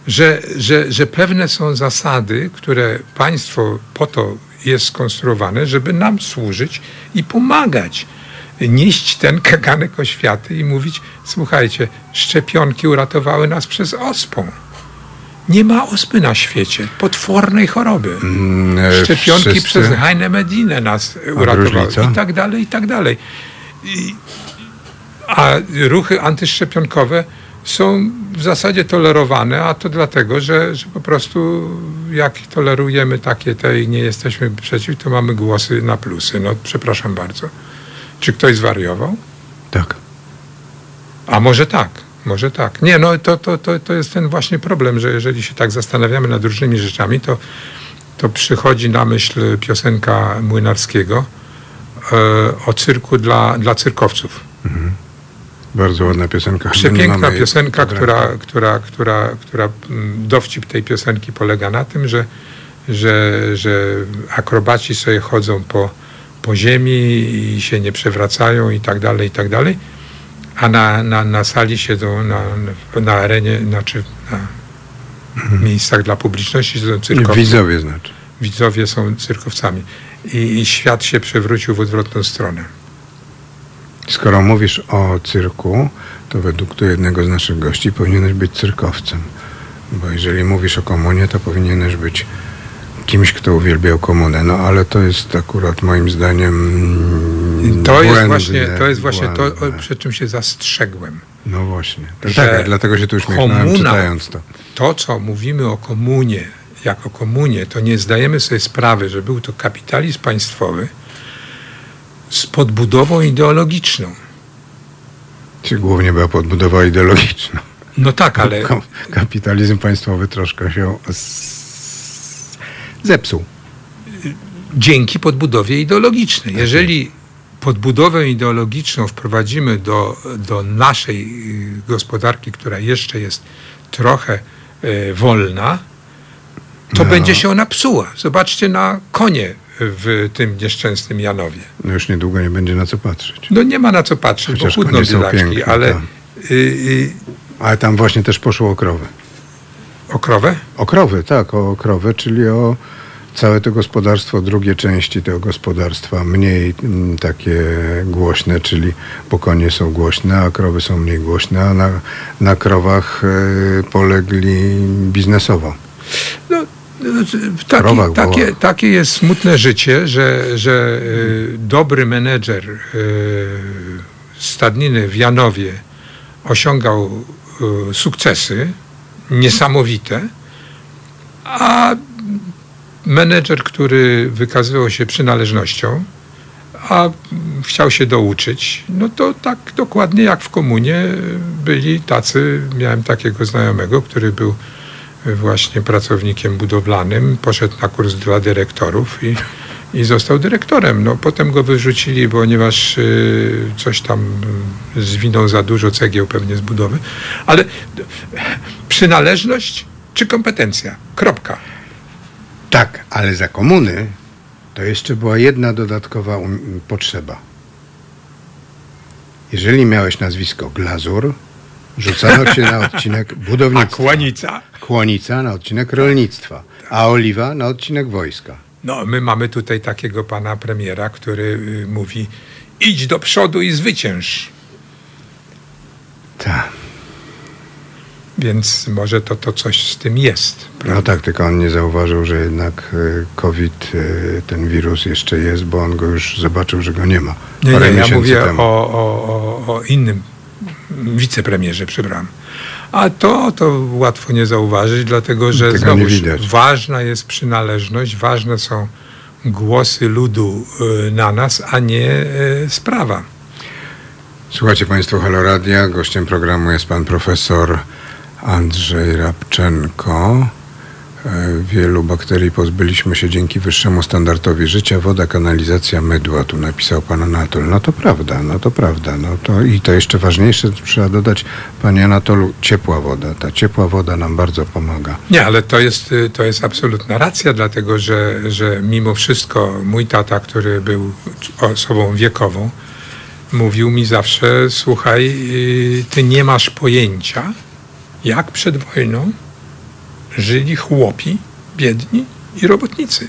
że, że, że pewne są zasady, które państwo po to jest skonstruowane, żeby nam służyć i pomagać. Nieść ten kaganek oświaty i mówić, słuchajcie, szczepionki uratowały nas przez ospą. Nie ma ospy na świecie, potwornej choroby. Mm, e, Szczepionki wszyscy- przez Heine Medinę nas uratowały i tak dalej, i tak dalej. I, a ruchy antyszczepionkowe są w zasadzie tolerowane, a to dlatego, że, że po prostu jak tolerujemy takie te i nie jesteśmy przeciw, to mamy głosy na plusy. No przepraszam bardzo. Czy ktoś zwariował? Tak. A może tak, może tak. Nie, no to, to, to, to jest ten właśnie problem, że jeżeli się tak zastanawiamy nad różnymi rzeczami, to, to przychodzi na myśl piosenka Młynarskiego e, o cyrku dla, dla cyrkowców. Bardzo ładna piosenka. Przepiękna piosenka, która, która, która, która mm, dowcip tej piosenki polega na tym, że, że, że akrobaci sobie chodzą po, po ziemi i się nie przewracają i tak dalej, i tak dalej, a na, na, na sali siedzą na, na arenie, znaczy na miejscach dla publiczności siedzą cyrkowcy. Widzowie znaczy. Widzowie są cyrkowcami. I, I świat się przewrócił w odwrotną stronę. Skoro mówisz o cyrku, to według tu jednego z naszych gości powinieneś być cyrkowcem. Bo jeżeli mówisz o komunie, to powinieneś być kimś, kto uwielbiał komunę. No ale to jest akurat moim zdaniem To jest właśnie to, jest właśnie to przed czym się zastrzegłem. No właśnie. To że tak, dlatego się tu uśmiechnąłem komuna- czytając to. To, co mówimy o komunie, jako komunie, to nie zdajemy sobie sprawy, że był to kapitalizm państwowy z podbudową ideologiczną. Czy głównie była podbudowa ideologiczna. No tak, ale Kapitalizm państwowy troszkę się zepsuł. dzięki podbudowie ideologicznej. Jeżeli podbudowę ideologiczną wprowadzimy do, do naszej y, gospodarki, która jeszcze jest trochę y, wolna, to No. będzie się ona psuła. Zobaczcie na konie w tym nieszczęsnym Janowie. No już niedługo nie będzie na co patrzeć. No nie ma na co patrzeć, Chociaż bo są biedaczki, piękne, ale tak. y, y, Ale tam właśnie też poszło o krowy. o krowę? O krowy, tak, o krowy, czyli o całe to gospodarstwo, drugie części tego gospodarstwa, mniej mm, takie głośne, czyli bo konie są głośne, a krowy są mniej głośne, a na, na krowach e, polegli biznesowo. No, no, taki, takie, takie jest smutne życie, że, że y, dobry menedżer y, stadniny w Janowie osiągał sukcesy niesamowite, a menedżer, który wykazywał się przynależnością, a chciał się douczyć, no to tak dokładnie jak w komunie byli tacy, miałem takiego znajomego, który był właśnie pracownikiem budowlanym, poszedł na kurs dla dyrektorów i, i został dyrektorem. No, potem go wyrzucili, ponieważ y, coś tam zwinął za dużo cegieł pewnie z budowy, ale przynależność czy kompetencja? Kropka. Tak, ale za komuny to jeszcze była jedna dodatkowa um, potrzeba. Jeżeli miałeś nazwisko Glazur, rzucano cię na odcinek <laughs> A budownictwa. kłanica? Kłonica na odcinek rolnictwa, a oliwa na odcinek wojska. No, my mamy tutaj takiego pana premiera, który y, mówi idź do przodu i zwycięż. Tak. Więc może to, to coś z tym jest. No tak, tylko on nie zauważył, że jednak y, COVID, y, ten wirus jeszcze jest, bo on go już zobaczył, że go nie ma. Nie, nie, ja mówię o, o, o, innym wicepremierze, przepraszam. A to, to łatwo nie zauważyć, dlatego że Tego znowu ważna jest przynależność, ważne są głosy ludu y, na nas, a nie sprawa. Słuchajcie Państwo Haloradia. Gościem programu jest pan profesor Andrzej Rabczenko. E, Wielu bakterii pozbyliśmy się dzięki wyższemu standardowi życia. Woda, kanalizacja, mydła, tu napisał pan Anatol. No to prawda, no to prawda. No to, I to jeszcze ważniejsze, trzeba dodać, panie Anatolu, ciepła woda. Ta ciepła woda nam bardzo pomaga. Nie, ale to jest, y, to jest absolutna racja, dlatego że, że mimo wszystko mój tata, który był osobą wiekową, mówił mi zawsze, słuchaj, y, ty nie masz pojęcia, jak przed wojną żyli chłopi, biedni i robotnicy.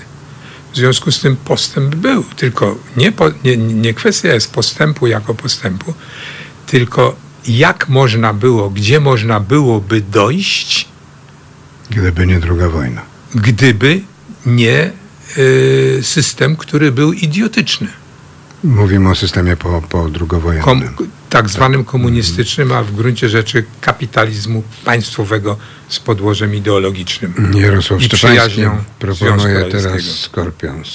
W związku z tym postęp był, tylko nie, po, nie, nie kwestia jest postępu jako postępu, tylko jak można było, gdzie można byłoby dojść, Gdyby nie druga wojna. gdyby nie y, system, który był idiotyczny. Mówimy o systemie po, po drugowojennym. Kom, tak zwanym komunistycznym, a w gruncie rzeczy kapitalizmu państwowego z podłożem ideologicznym. Jarosław I Szczepański przyjaźnią proponuje teraz. Scorpions.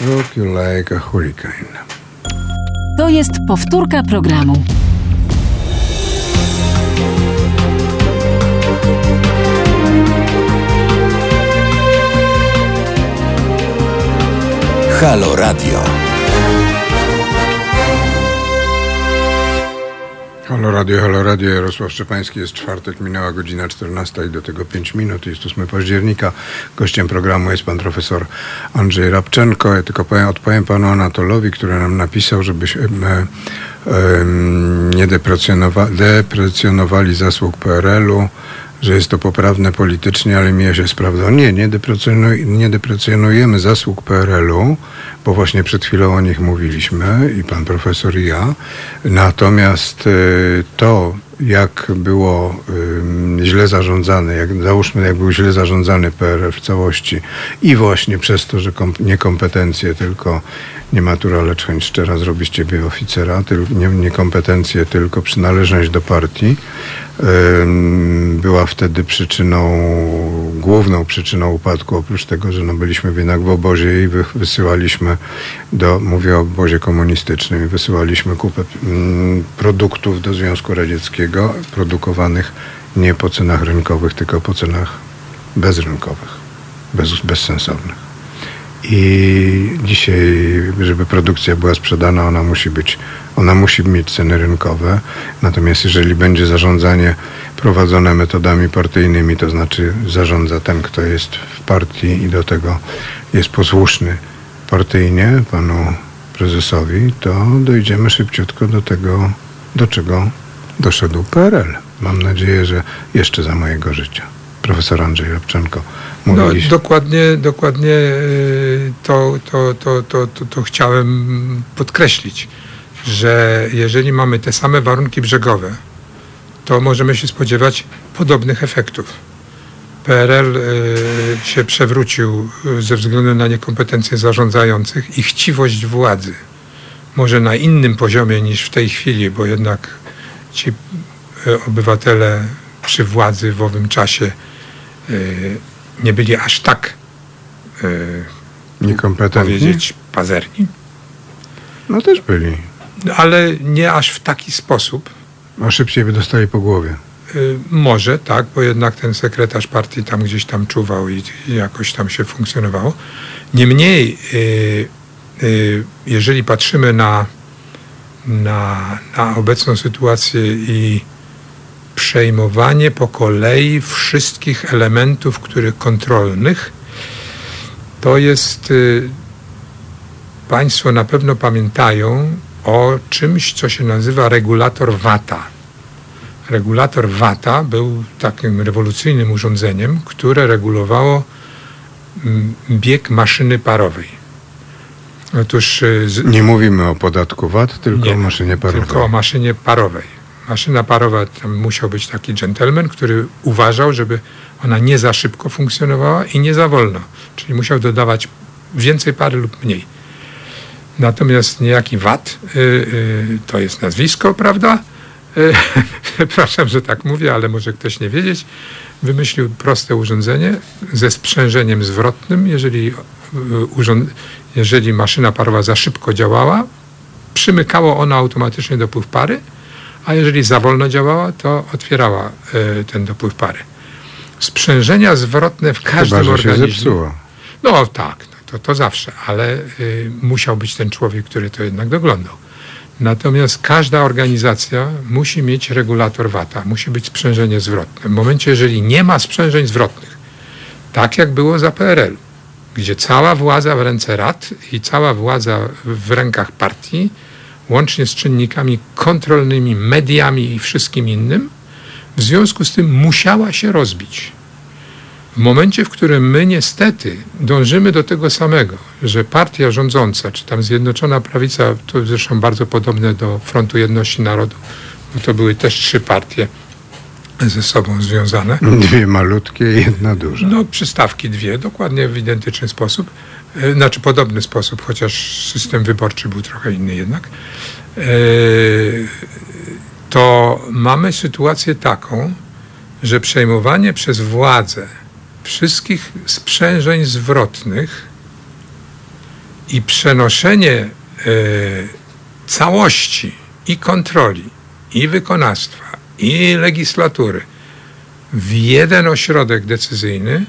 Look you like a hurricane. To jest powtórka programu. Halo Radio. Halo Radio, Halo Radio, Jarosław Szczepański, jest czwartek, minęła godzina 14 i do tego 5 minut, jest 8 października. Gościem programu jest pan profesor Andrzej Rabczenko. Ja tylko powiem, odpowiem panu Anatolowi, który nam napisał, żebyśmy e, nie deprecjonowa, deprecjonowali zasług PRL-u, że jest to poprawne politycznie, ale mija się z prawdą. Nie, nie, deprecjonuj, nie deprecjonujemy zasług PRL-u, bo właśnie przed chwilą o nich mówiliśmy i pan profesor i ja. Natomiast y, to, jak było y, źle zarządzane, jak załóżmy, jak był źle zarządzany PRL w całości i właśnie przez to, że kom, niekompetencje, tylko nie matura, lecz chęć szczera zrobić ciebie oficera, tylko nie, niekompetencje, tylko przynależność do partii, ym, była wtedy przyczyną, główną przyczyną upadku, oprócz tego, że no byliśmy jednak w obozie i wy, wysyłaliśmy do, mówię o obozie komunistycznym, i wysyłaliśmy kupę mm, produktów do Związku Radzieckiego, produkowanych nie po cenach rynkowych, tylko po cenach bezrynkowych, bez, bezsensownych. i dzisiaj, żeby produkcja była sprzedana, ona musi być, ona musi mieć ceny rynkowe. Natomiast jeżeli będzie zarządzanie prowadzone metodami partyjnymi, to znaczy zarządza ten, kto jest w partii i do tego jest posłuszny partyjnie panu prezesowi, to dojdziemy szybciutko do tego, do czego doszedł PRL. Mam nadzieję, że jeszcze za mojego życia. Profesor Andrzej Rabczenko. No, dokładnie, dokładnie y, to, to, to, to, to, to chciałem podkreślić, że jeżeli mamy te same warunki brzegowe, to możemy się spodziewać podobnych efektów. PRL y, się przewrócił y, ze względu na niekompetencje zarządzających i chciwość władzy. Może na innym poziomie niż w tej chwili, bo jednak ci y, obywatele przy władzy w owym czasie y, nie byli aż tak, y, niekompetentni? powiedzieć, pazerni, No też byli. ale nie aż w taki sposób. A szybciej by dostali po głowie. Może tak, bo jednak ten sekretarz partii tam gdzieś tam czuwał i jakoś tam się funkcjonowało. Niemniej, jeżeli patrzymy na, na, na obecną sytuację i przejmowanie po kolei wszystkich elementów, których kontrolnych, to jest, y, Państwo na pewno pamiętają o czymś, co się nazywa regulator VAT-a. Regulator VAT-a był takim rewolucyjnym urządzeniem, które regulowało mm, bieg maszyny parowej. Otóż y, z, Nie mówimy o podatku VAT, tylko Nie, o maszynie parowej. tylko o maszynie parowej. Maszyna parowa, tam musiał być taki dżentelmen, który uważał, żeby ona nie za szybko funkcjonowała i nie za wolno. Czyli musiał dodawać więcej pary lub mniej. Natomiast niejaki VAT, y, y, to jest nazwisko, prawda? Y, <laughs> Przepraszam, że tak mówię, ale może ktoś nie wiedzieć. Wymyślił proste urządzenie ze sprzężeniem zwrotnym. Jeżeli, y, urząd, jeżeli maszyna parowa za szybko działała, przymykało ona automatycznie dopływ pary, a jeżeli za wolno działała, to otwierała y, ten dopływ pary. Sprzężenia zwrotne w każdym Chyba, że się organizmie. zepsuło. No tak, no to, to zawsze, ale y, musiał być ten człowiek, który to jednak doglądał. Natomiast każda organizacja musi mieć regulator VAT-a, musi być sprzężenie zwrotne. W momencie, jeżeli nie ma sprzężeń zwrotnych, tak jak było za PRL, gdzie cała władza w ręce rad i cała władza w rękach partii, łącznie z czynnikami kontrolnymi, mediami i wszystkim innym, w związku z tym musiała się rozbić. W momencie, w którym my niestety dążymy do tego samego, że partia rządząca, czy tam Zjednoczona Prawica, to zresztą bardzo podobne do Frontu Jedności Narodu, bo to były też trzy partie ze sobą związane. Dwie malutkie i jedna duża. No, przystawki dwie, dokładnie w identyczny sposób, e, znaczy podobny sposób, chociaż system wyborczy był trochę inny jednak. E, To mamy sytuację taką, że przejmowanie przez władzę wszystkich sprzężeń zwrotnych i przenoszenie e, całości i kontroli, i wykonawstwa, i legislatury w jeden ośrodek decyzyjny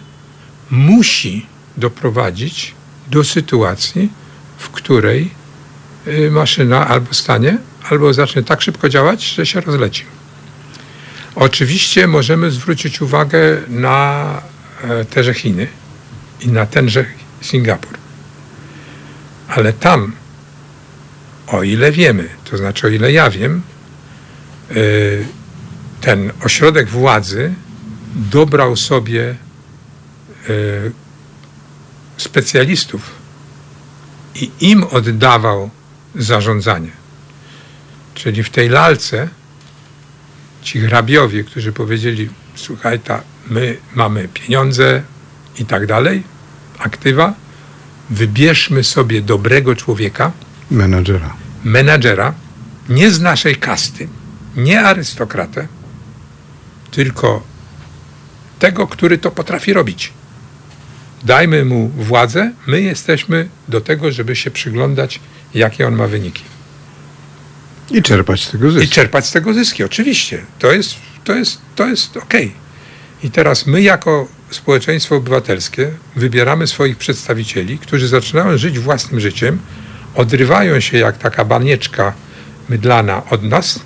musi doprowadzić do sytuacji, w której y, maszyna albo stanie, albo zacznie tak szybko działać, że się rozleci. Oczywiście możemy zwrócić uwagę na e, teże Chiny i na tenże Singapur. Ale tam, o ile wiemy, to znaczy o ile ja wiem, y, ten ośrodek władzy dobrał sobie y, specjalistów i im oddawał zarządzanie. Czyli w tej lalce ci hrabiowie, którzy powiedzieli, słuchaj, ta, my mamy pieniądze i tak dalej, aktywa, wybierzmy sobie dobrego człowieka, Menadżera. menadżera, nie z naszej kasty, nie arystokratę, tylko tego, który to potrafi robić. Dajmy mu władzę, my jesteśmy do tego, żeby się przyglądać, jakie on ma wyniki. I czerpać z tego I zysk. czerpać z tego zyski, oczywiście. To jest, to jest, to jest okej. I teraz my jako społeczeństwo obywatelskie wybieramy swoich przedstawicieli, którzy zaczynają żyć własnym życiem, odrywają się jak taka banieczka mydlana od nas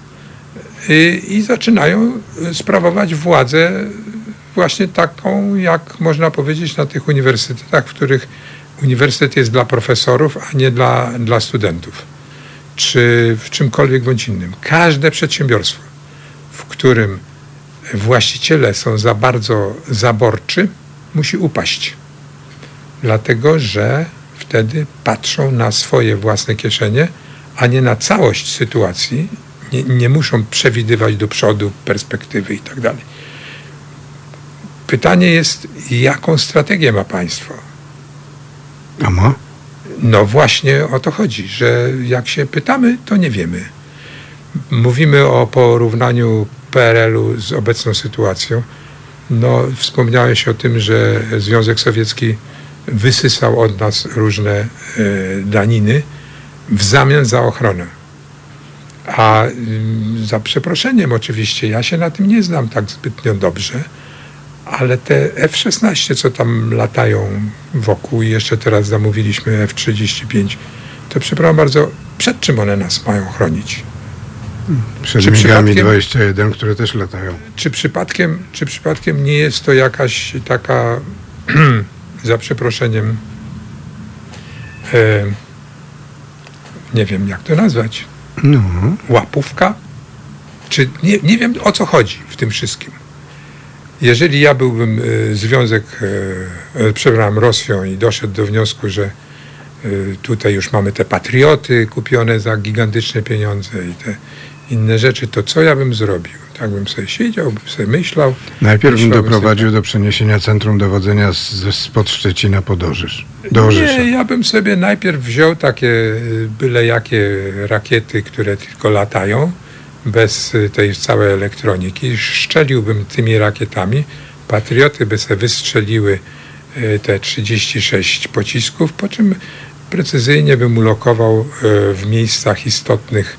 y, i zaczynają sprawować władzę właśnie taką, jak można powiedzieć na tych uniwersytetach, w których uniwersytet jest dla profesorów, a nie dla, dla studentów, czy w czymkolwiek bądź innym. Każde przedsiębiorstwo, w którym właściciele są za bardzo zaborczy, musi upaść. Dlatego, że wtedy patrzą na swoje własne kieszenie, a nie na całość sytuacji. Nie, nie muszą przewidywać do przodu perspektywy i tak dalej. Pytanie jest, jaką strategię ma państwo? A ma? No właśnie o to chodzi, że jak się pytamy, to nie wiemy. Mówimy o porównaniu PRL-u z obecną sytuacją. No, wspomniałeś o tym, że Związek Sowiecki wysysał od nas różne e, daniny w zamian za ochronę. A mm, za przeproszeniem oczywiście, ja się na tym nie znam tak zbytnio dobrze, ale te F-16, co tam latają wokół i jeszcze teraz zamówiliśmy F-35, to przepraszam bardzo, przed czym one nas mają chronić? Przed Czy migami przypadkiem- 21, które też latają. Czy przypadkiem, czy przypadkiem nie jest to jakaś taka, <clears throat> za przeproszeniem, e, nie wiem jak to nazwać, No, łapówka? Czy nie, nie wiem o co chodzi w tym wszystkim. Jeżeli ja byłbym e, związek, e, e, przepraszam, Rosją i doszedł do wniosku, że tutaj już mamy te patrioty kupione za gigantyczne pieniądze i te inne rzeczy, to co ja bym zrobił? Tak bym sobie siedział, bym sobie myślał. najpierw bym doprowadził do przeniesienia centrum dowodzenia z, spod Szczecina pod Orzysz. Do Orzysza. Nie, ja bym sobie najpierw wziął takie y, byle jakie rakiety, które tylko latają, bez y, tej całej elektroniki. Szczeliłbym tymi rakietami. Patrioty by sobie wystrzeliły y, te 36 pocisków, po czym precyzyjnie bym ulokował w miejscach istotnych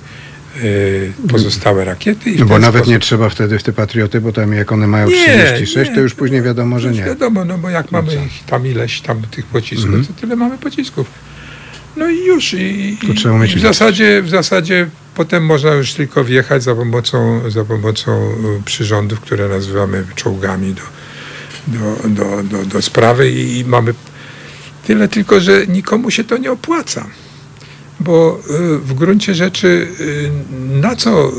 pozostałe rakiety. No bo nawet sposób- nie trzeba wtedy w te patrioty, bo tam jak one mają Nie, 36, nie. to już później wiadomo, że No nie. Wiadomo, no bo jak mamy co? ich tam ileś tam tych pocisków, Mhm. to tyle mamy pocisków. No i już. I, i, w zasadzie, w zasadzie potem można już tylko wjechać za pomocą, za pomocą y, przyrządów, które nazywamy czołgami do, do, do, do, do sprawy i mamy tyle tylko, że nikomu się to nie opłaca. Bo y, w gruncie rzeczy y, na co y,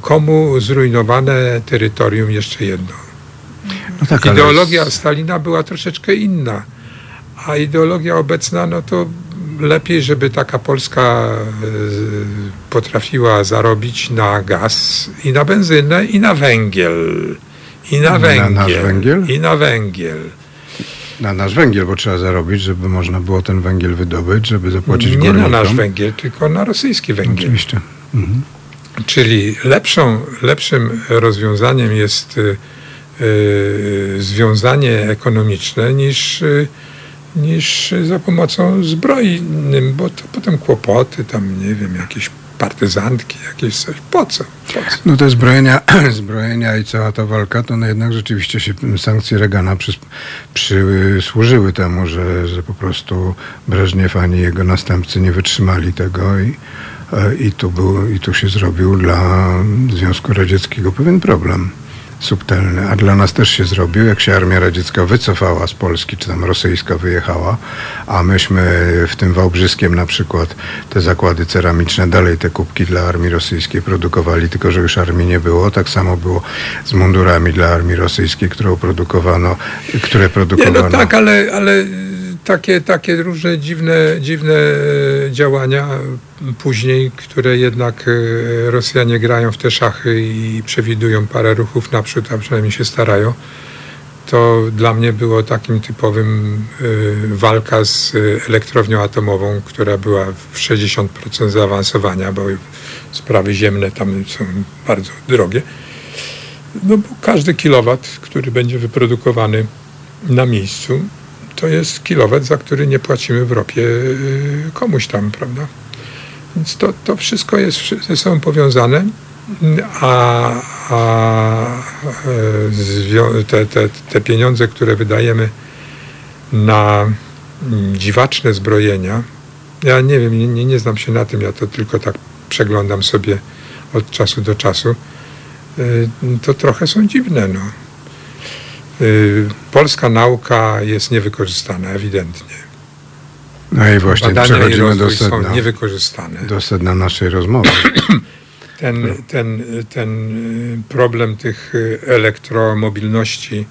komu zrujnowane terytorium jeszcze jedno? No tak, Ideologia Stalina była troszeczkę inna, a ideologia obecna, no to lepiej, żeby taka Polska potrafiła zarobić na gaz i na benzynę i na węgiel. I na Na węgiel. węgiel? I na węgiel. Na nasz węgiel, bo trzeba zarobić, żeby można było ten węgiel wydobyć, żeby zapłacić Nie na górnikom. nasz węgiel, tylko na rosyjski węgiel. Oczywiście. Mhm. Czyli lepszą, lepszym rozwiązaniem jest y, y, związanie ekonomiczne niż, y, niż za pomocą zbrojnym, bo to potem kłopoty, tam nie wiem, jakieś partyzantki, jakieś coś. Po co? Po co? No te zbrojenia, <clears throat> zbrojenia i cała ta walka, to no jednak rzeczywiście się sankcje Reagana przy, przysłużyły temu, że, że po prostu Breżniew ani jego następcy nie wytrzymali tego i, e, i, tu był, i tu się zrobił dla Związku Radzieckiego pewien problem subtelny, a dla nas też się zrobił, jak się armia radziecka wycofała z Polski, czy tam rosyjska wyjechała, a myśmy w tym Wałbrzyskiem na przykład te zakłady ceramiczne, dalej te kubki dla armii rosyjskiej produkowali, tylko że już armii nie było. Tak samo było z mundurami dla armii rosyjskiej, którą produkowano, które Nie, produkowano. no tak, ale, ale takie, takie różne dziwne, dziwne e, działania później, które jednak e, Rosjanie grają w te szachy i przewidują parę ruchów naprzód, a przynajmniej się starają, to dla mnie było takim typowym e, walka z elektrownią atomową, która była w 60% zaawansowania, bo sprawy ziemne tam są bardzo drogie. No bo każdy kilowat, który będzie wyprodukowany na miejscu, to jest kilowat, za który nie płacimy w ropie y, komuś tam, prawda? Więc to, to wszystko jest ze sobą powiązane, a, a e, te, te, te pieniądze, które wydajemy na mm, dziwaczne zbrojenia, ja nie wiem, nie, nie, nie znam się na tym, ja to tylko tak przeglądam sobie od czasu do czasu, y, to trochę są dziwne. No. Y, Polska nauka jest niewykorzystana, ewidentnie. No i właśnie Badania i przechodzimy do rozwój są sedna, niewykorzystane. do sedna naszej rozmowy. <clears throat> Ten, ten, ten y, problem tych y, elektromobilności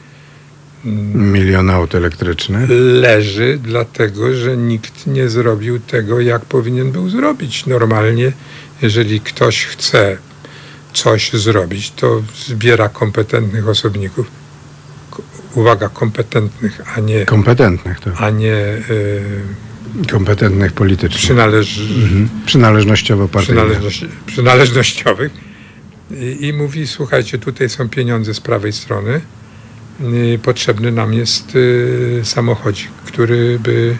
mm, Milion aut elektrycznych. leży dlatego, że nikt nie zrobił tego, jak powinien był zrobić. Normalnie, jeżeli ktoś chce coś zrobić, to zbiera kompetentnych osobników. Uwaga, kompetentnych, a nie, Kompetentnych to. a nie y, Kompetentnych politycznie. przynależ, Mhm. Przynależnościowo partyjnych. przynależność, przynależnościowych. I, I mówi, słuchajcie, tutaj są pieniądze z prawej strony. Y, Potrzebny nam jest y, samochodzik, który by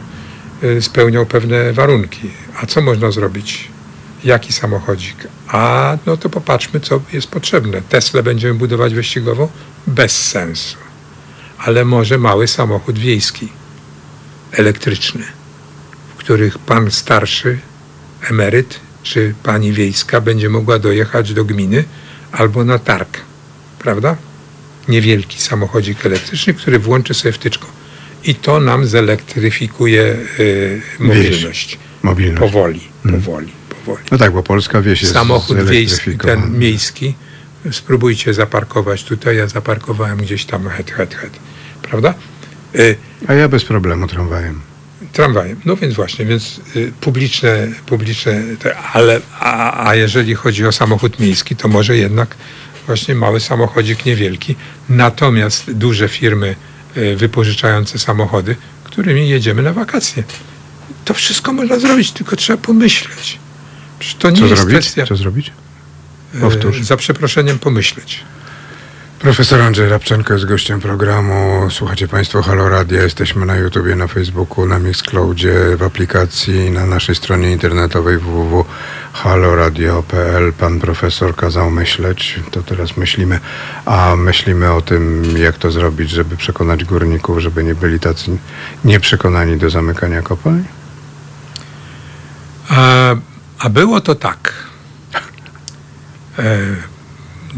y, spełniał pewne warunki. A co można zrobić? Jaki samochodzik? A no to popatrzmy, co jest potrzebne. Tesla będziemy budować wyścigową? Bez sensu. Ale może mały samochód wiejski, elektryczny, w których pan starszy emeryt czy pani wiejska będzie mogła dojechać do gminy albo na targ, prawda? Niewielki samochodzik elektryczny, który włączy sobie wtyczką. I to nam zelektryfikuje y, mobilność. Mobilność. Powoli, powoli, powoli. No tak, bo polska wieś jest Samochód wiejski, ten miejski, spróbujcie zaparkować tutaj, ja zaparkowałem gdzieś tam het, het, het. Prawda? Y, A ja bez problemu tramwajem. Tramwajem. No więc właśnie, więc y, publiczne, publiczne te, ale a, a jeżeli chodzi o samochód miejski, to może jednak właśnie mały samochodzik niewielki, natomiast duże firmy y, wypożyczające samochody, którymi jedziemy na wakacje. To wszystko można zrobić, tylko trzeba pomyśleć. Przecież to nie Co jest zrobić? kwestia. Co zrobić? Powtórz. Za przeproszeniem pomyśleć. Profesor Andrzej Rabczenko jest gościem programu. Słuchacie Państwo Halo Radia. Jesteśmy na YouTubie, na Facebooku, na Mixcloudzie, w aplikacji, na naszej stronie internetowej www.haloradio.pl. Pan profesor kazał myśleć, to teraz myślimy, a myślimy o tym, jak to zrobić, żeby przekonać górników, żeby nie byli tacy nieprzekonani do zamykania kopalń. A, a było to tak. E,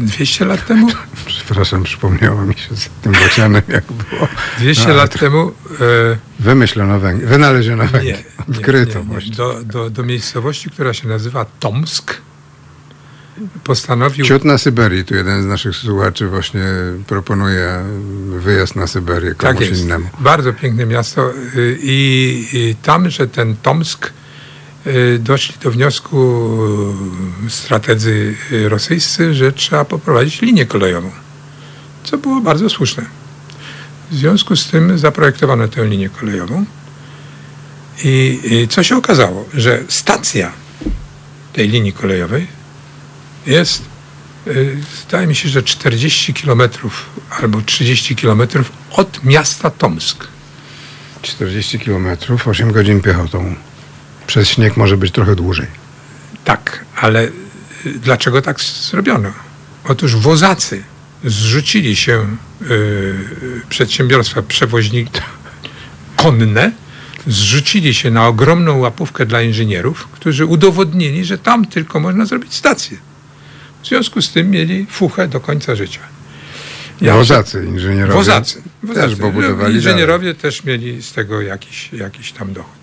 200 lat temu <laughs> Przepraszam, przypomniało mi się z tym bocianem, jak było. 200 No, lat temu e, Wymyślono węgiel, wynaleziono węgiel, nie, odkryto nie, nie. właśnie. Do, do, do miejscowości, która się nazywa Tomsk, postanowił Ciut na Syberii, tu jeden z naszych słuchaczy właśnie proponuje wyjazd na Syberię komuś tak jest, innemu. bardzo piękne miasto y, i, i tam, że ten Tomsk doszli do wniosku y, strategzy y, rosyjscy, że trzeba poprowadzić linię kolejową, co było bardzo słuszne. W związku z tym zaprojektowano tę linię kolejową i, i co się okazało, że stacja tej linii kolejowej jest, zdaje mi się, że 40 kilometrów albo 30 kilometrów od miasta Tomsk. 40 kilometrów, 8 godzin piechotą. Przez śnieg może być trochę dłużej. Tak, ale y, dlaczego tak zrobiono? Otóż wozacy zrzucili się y, przedsiębiorstwa przewoźnik konne, zrzucili się na ogromną łapówkę dla inżynierów, którzy udowodnili, że tam tylko można zrobić stację. W związku z tym mieli fuchę do końca życia. Ja- Wozacy, inżynierowie. Wozacy. wozacy. Też, bo budowali Inżynierowie też mieli z tego jakiś, jakiś tam dochód.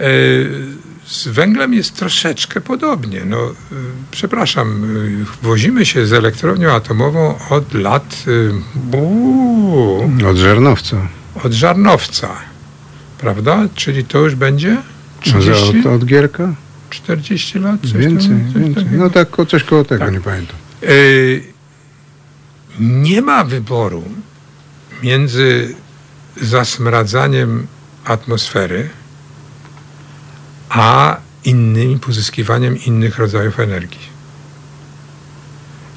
E, Z węglem jest troszeczkę podobnie. No, e, przepraszam, e, wozimy się z elektrownią atomową od lat buu. Od Żernowca. od Żarnowca, prawda? Czyli to już będzie Może 30, od, od Gierka? 40 lat? Coś Więcej, tam, coś więcej. takiego? No tak, coś koło tego, Tak. nie pamiętam. Y, nie ma wyboru między zasmradzaniem atmosfery a innymi pozyskiwaniem innych rodzajów energii.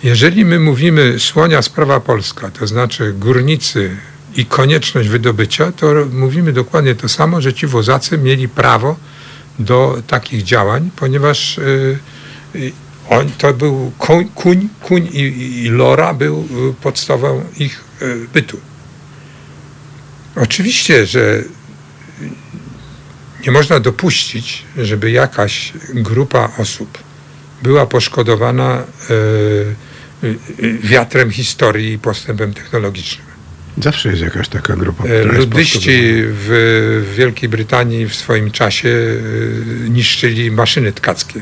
Jeżeli my mówimy słonia sprawa polska, to znaczy górnicy i konieczność wydobycia, to mówimy dokładnie to samo, że ci wozacy mieli prawo do takich działań, ponieważ y, y, On, to był koń, kuń, kuń i, i, lora był y, podstawą ich bytu. Oczywiście, że nie można dopuścić, żeby jakaś grupa osób była poszkodowana y, y, wiatrem historii i postępem technologicznym. Zawsze jest jakaś taka grupa, E, Luddyści w, Wielkiej Brytanii w swoim czasie e, niszczyli maszyny tkackie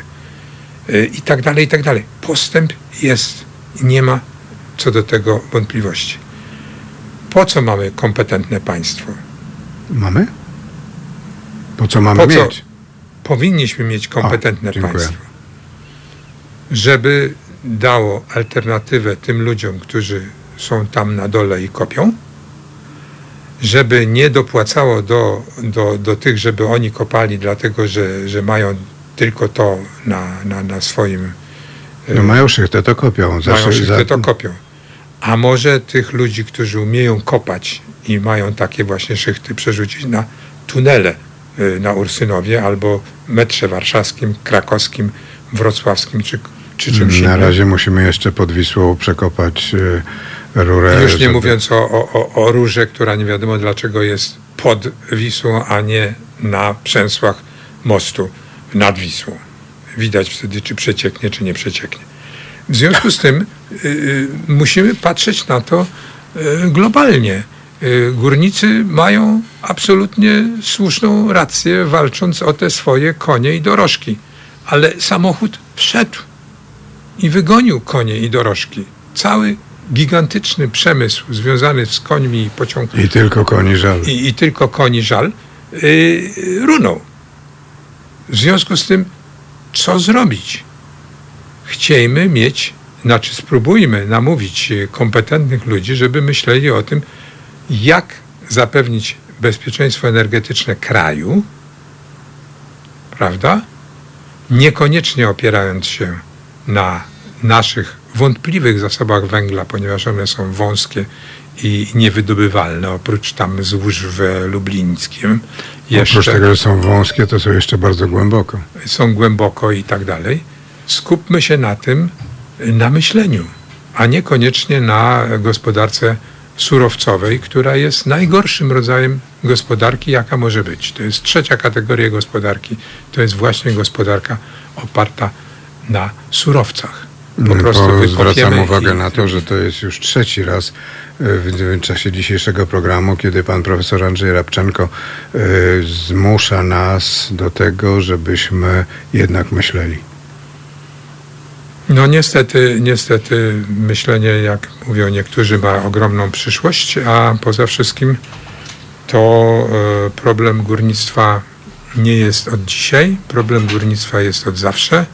E, i tak dalej, i tak dalej. Postęp jest nie ma co do tego wątpliwości. Po co mamy kompetentne państwo? Mamy? Po co mamy Po co? mieć? Powinniśmy mieć kompetentne dziękuję. państwo, żeby dało alternatywę tym ludziom, którzy są tam na dole i kopią, żeby nie dopłacało do, do, do tych, żeby oni kopali, dlatego że, że mają tylko to na, na, na swoim. No mają szychtę, to kopią. Zawsze mają szychtę, za- to kopią. A może tych ludzi, którzy umieją kopać i mają takie właśnie szychty, przerzucić na tunele na Ursynowie albo metrze warszawskim, krakowskim, wrocławskim czy, czy czymś Na innym. razie musimy jeszcze pod Wisłą przekopać y, rurę. Już nie żeby- mówiąc o, o, o, o rurze, która nie wiadomo dlaczego jest pod Wisłą, a nie na przęsłach mostu nad Wisłą. Widać wtedy, czy przecieknie, czy nie przecieknie. W związku z tym y, y, musimy patrzeć na to y, globalnie. Y, górnicy mają absolutnie słuszną rację, walcząc o te swoje konie i dorożki. Ale samochód wszedł i wygonił konie i dorożki. Cały gigantyczny przemysł związany z końmi i pociągami I tylko koni żal. i, i tylko koni żal, yy, runął. W związku z tym, co zrobić? Chciejmy mieć, znaczy spróbujmy namówić e, kompetentnych ludzi, żeby myśleli o tym, jak zapewnić bezpieczeństwo energetyczne kraju, prawda? Niekoniecznie opierając się na naszych wątpliwych zasobach węgla, ponieważ one są wąskie i niewydobywalne, oprócz tam złóż w Lublińskim. Oprócz Jeszcze tego, że są wąskie, to są jeszcze bardzo głęboko. są głęboko i tak dalej. Skupmy się na tym, na myśleniu, a niekoniecznie na gospodarce surowcowej, która jest najgorszym rodzajem gospodarki, jaka może być. To jest trzecia kategoria gospodarki. To jest właśnie gospodarka oparta na surowcach. Po prostu Bo wykopiemy zwracam uwagę i- na to, że to jest już trzeci raz y, w, czasie dzisiejszego programu, kiedy pan profesor Andrzej Rabczenko y, zmusza nas do tego, żebyśmy jednak myśleli. No niestety, niestety myślenie, jak mówią niektórzy, ma ogromną przyszłość, a poza wszystkim to e, problem górnictwa nie jest od dzisiaj, problem górnictwa jest od zawsze.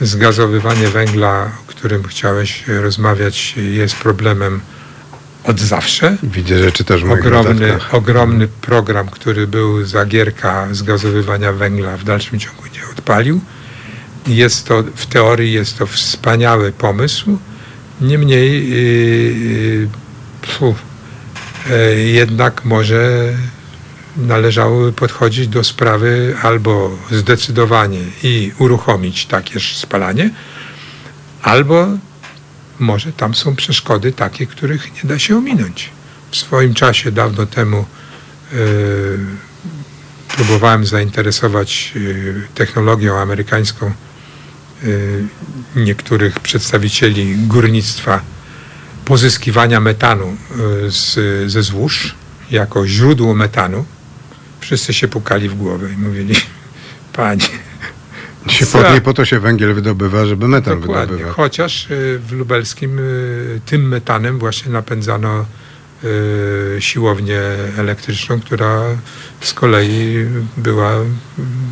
Zgazowywanie węgla, o którym chciałeś rozmawiać, jest problemem od zawsze. Widzę, w moich Ogromny, notatkach. ogromny program, który był za Gierka zgazowywania węgla w dalszym ciągu nie odpalił. Jest to, w teorii jest to wspaniały pomysł, niemniej yy, e, jednak może należało podchodzić do sprawy albo zdecydowanie i uruchomić takie spalanie, albo może tam są przeszkody takie, których nie da się ominąć. W swoim czasie, dawno temu, e, próbowałem zainteresować e, technologią amerykańską niektórych przedstawicieli górnictwa pozyskiwania metanu e, z, ze złóż jako źródło metanu. Wszyscy się pukali w głowę i mówili, <laughs> panie, Się Co? po, nie po to się węgiel wydobywa, żeby metan Dokładnie. wydobywać. Chociaż y, w Lubelskim y, tym metanem właśnie napędzano y, siłownię elektryczną, która z kolei była,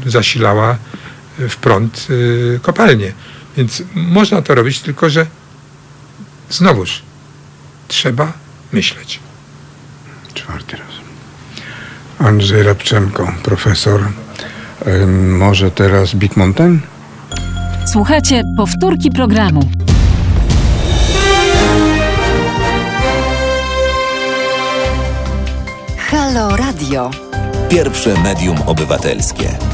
y, zasilała w prąd y, kopalnię. Więc można to robić, tylko że znowuż trzeba myśleć. Czwarty raz. Andrzej Rabczenko, profesor. Może teraz Big Mountain? Słuchajcie powtórki programu. Halo Radio. Pierwsze medium obywatelskie.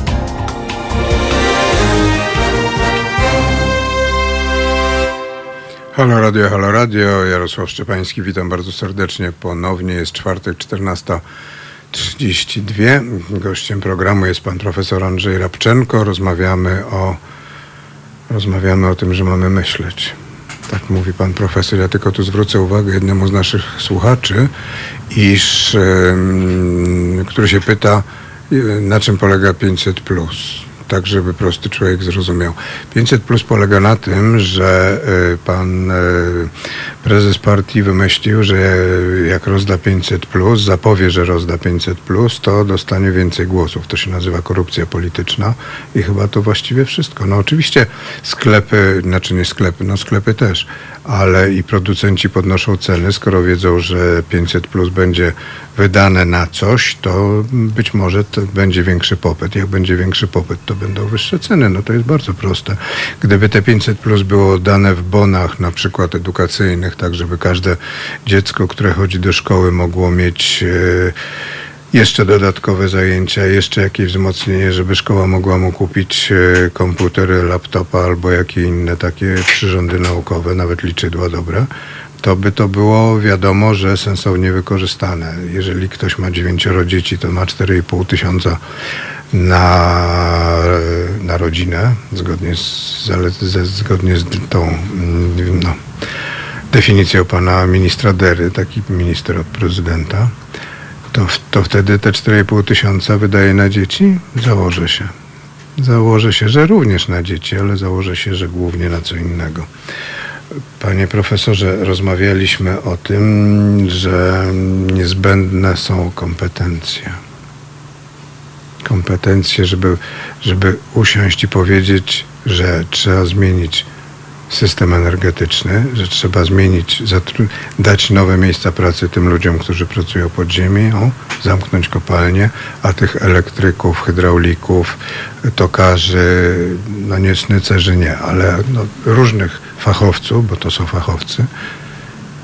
Halo Radio, halo Radio, Jarosław Szczepański, witam bardzo serdecznie. Ponownie jest czwartek, 14.32. Gościem programu jest pan profesor Andrzej Rabczenko. Rozmawiamy o, rozmawiamy o tym, że mamy myśleć. Tak mówi pan profesor. Ja tylko tu zwrócę uwagę jednemu z naszych słuchaczy, iż, który się pyta, na czym polega 500 plus tak żeby prosty człowiek zrozumiał. 500 plus polega na tym, że y, pan y, prezes partii wymyślił, że jak rozda 500 plus, zapowie, że rozda 500 plus, to dostanie więcej głosów. To się nazywa korupcja polityczna i chyba to właściwie wszystko. No oczywiście sklepy, znaczy nie sklepy, no sklepy też, ale i producenci podnoszą ceny, skoro wiedzą, że 500 plus będzie wydane na coś, to być może to będzie większy popyt. Jak będzie większy popyt, to będą wyższe ceny. No to jest bardzo proste. Gdyby te 500 plus było dane w bonach, na przykład edukacyjnych, tak żeby każde dziecko, które chodzi do szkoły mogło mieć e, jeszcze dodatkowe zajęcia, jeszcze jakieś wzmocnienie, żeby szkoła mogła mu kupić e, komputery, laptopa albo jakie inne takie przyrządy naukowe, nawet liczydła dobre, to by to było wiadomo, że sensownie wykorzystane. Jeżeli ktoś ma dziewięcioro dzieci, to ma 4,5 tysiąca na, na rodzinę, zgodnie z, ze, zgodnie z tą mm, no, definicją pana ministra Dery, taki minister od prezydenta, to, to wtedy te 4,5 tysiąca wydaje na dzieci? Założę się. Założę się, że również na dzieci, ale założę się, że głównie na co innego. Panie profesorze, rozmawialiśmy o tym, że niezbędne są kompetencje. Kompetencje, żeby, żeby usiąść i powiedzieć, że trzeba zmienić system energetyczny, że trzeba zmienić, dać nowe miejsca pracy tym ludziom, którzy pracują pod ziemią, zamknąć kopalnie, a tych elektryków, hydraulików, tokarzy, no nie snycerzy nie, ale no, różnych fachowców, bo to są fachowcy,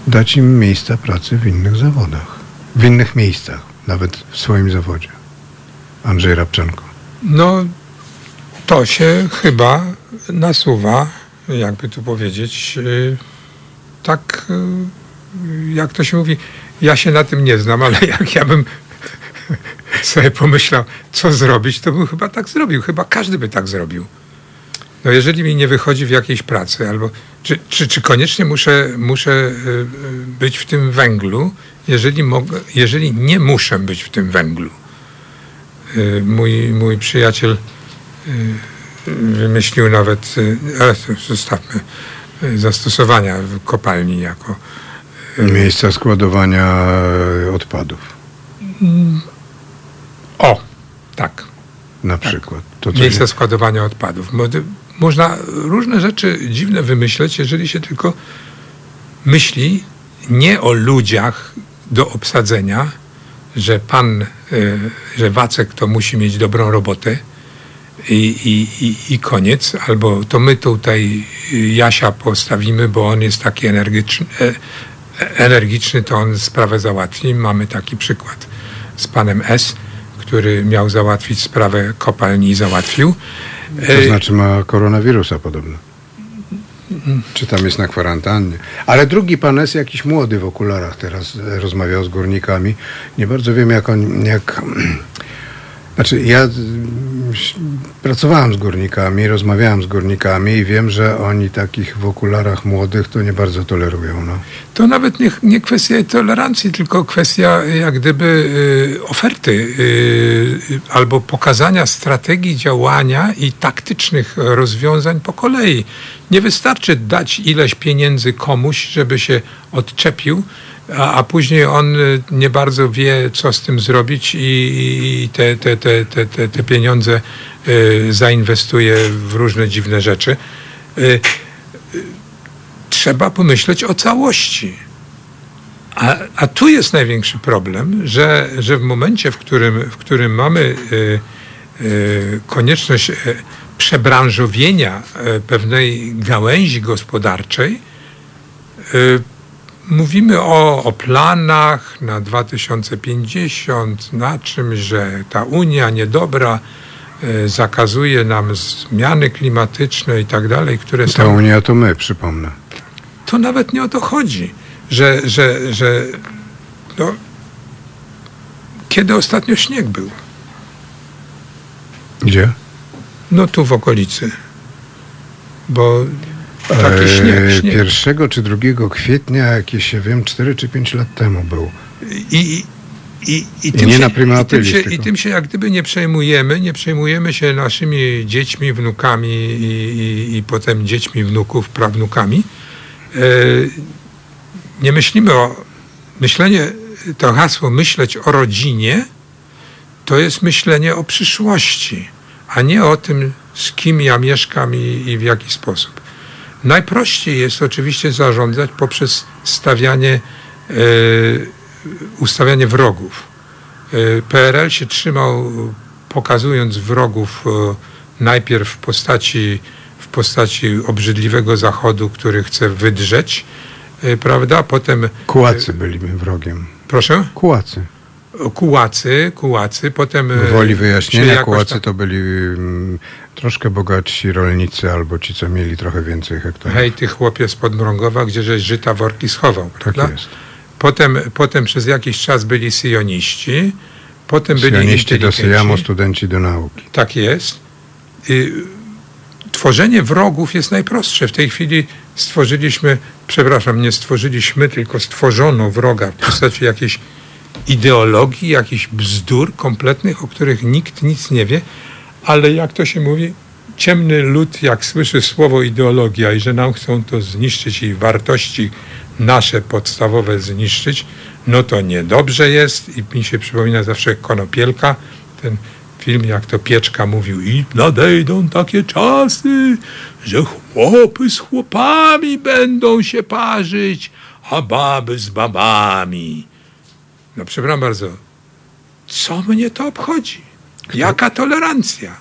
dać im miejsca pracy w innych zawodach, w innych miejscach, nawet w swoim zawodzie. Andrzej Rabczenko. No, to się chyba nasuwa, jakby tu powiedzieć, y, tak, y, jak to się mówi, ja się na tym nie znam, ale <laughs> jak ja bym <laughs> sobie pomyślał, co zrobić, to bym chyba tak zrobił. Chyba każdy by tak zrobił. No jeżeli mi nie wychodzi w jakiejś pracy, albo czy, czy, czy koniecznie muszę, muszę y, być w tym węglu, jeżeli, mogę, jeżeli nie muszę być w tym węglu. Mój, mój przyjaciel wymyślił nawet, y, ale zostawmy, y, zastosowania w kopalni jako Miejsca składowania odpadów, o, tak, na przykład. To miejsca się- składowania odpadów. Mo- Można różne rzeczy dziwne wymyśleć, jeżeli się tylko myśli nie o ludziach do obsadzenia, że pan, y, że Wacek to musi mieć dobrą robotę i, i, i, i koniec, albo to my tutaj y, Jasia postawimy, bo on jest taki energiczny, e, energiczny to on sprawę załatwi. Mamy taki przykład z panem S., który miał załatwić sprawę kopalni i załatwił. To E, znaczy ma koronawirusa podobno. Czy tam jest na kwarantannie. Ale drugi pan jest jakiś młody w okularach teraz e, rozmawiał z górnikami. Nie bardzo wiem jak on, jak... <clears throat> Znaczy ja pracowałem z górnikami, rozmawiałem z górnikami i wiem, że oni takich w okularach młodych to nie bardzo tolerują. No. To nawet nie, nie kwestia tolerancji, tylko kwestia y, jak gdyby y, oferty y, albo pokazania strategii działania i taktycznych rozwiązań po kolei. Nie wystarczy dać ileś pieniędzy komuś, żeby się odczepił, a, a później on y, nie bardzo wie, co z tym zrobić i, i te, te, te, te, te, te pieniądze y, zainwestuje w różne dziwne rzeczy. Y, trzeba pomyśleć o całości. A, a tu jest największy problem, że, że w momencie, w którym, w którym mamy konieczność y, przebranżowienia y, pewnej gałęzi gospodarczej, mówimy o, o planach na 2050, na czymś, że ta Unia niedobra y, zakazuje nam zmiany klimatyczne i tak dalej, które Ta są Unia to my, przypomnę. to nawet nie o to chodzi, że, że, że no, kiedy ostatnio śnieg był? Gdzie? No tu w okolicy. Bo taki E, śnieg, śnieg. Pierwszego czy 2 kwietnia, jakieś, ja wiem, 4 czy 5 lat temu był. I, i, i, I nie się, na i, tym się. I tym się jak gdyby nie przejmujemy, nie przejmujemy się naszymi dziećmi, wnukami i, i, i potem dziećmi, wnuków, prawnukami. E, nie myślimy o... Myślenie, to hasło myśleć o rodzinie, to jest myślenie o przyszłości, a nie o tym, z kim ja mieszkam i, i w jaki sposób. Najprościej jest oczywiście zarządzać poprzez stawianie, e, ustawianie wrogów. E, PRL się trzymał, pokazując wrogów e, najpierw w postaci, w postaci obrzydliwego Zachodu, który chce wydrzeć, prawda? Potem, Kułacy byli wrogiem. proszę, Kułacy. Kułacy, kułacy, potem... e, Woli wyjaśnienia, jakoś kułacy to byli mm, troszkę bogatsi rolnicy albo ci, co mieli trochę więcej hektarów. Hej, ty chłopie z Podmrągowa, gdzie żeś żyta worki schował, tak prawda? jest. Potem, potem przez jakiś czas byli syjoniści, potem byli Syjoniści do. Syjamu, studenci do nauki. Tak jest. Y, tworzenie wrogów jest najprostsze. W tej chwili stworzyliśmy, przepraszam, nie stworzyliśmy, tylko stworzono wroga w postaci jakiejś ideologii, jakichś bzdur kompletnych, o których nikt nic nie wie, ale jak to się mówi, ciemny lud, jak słyszy słowo ideologia i że nam chcą to zniszczyć i wartości nasze podstawowe zniszczyć, no to niedobrze jest i mi się przypomina zawsze Konopielka, ten film, jak to Pieczka mówił i nadejdą takie czasy, że chłopy z chłopami będą się parzyć, a baby z babami. No przepraszam bardzo, co mnie to obchodzi? Jaka tolerancja?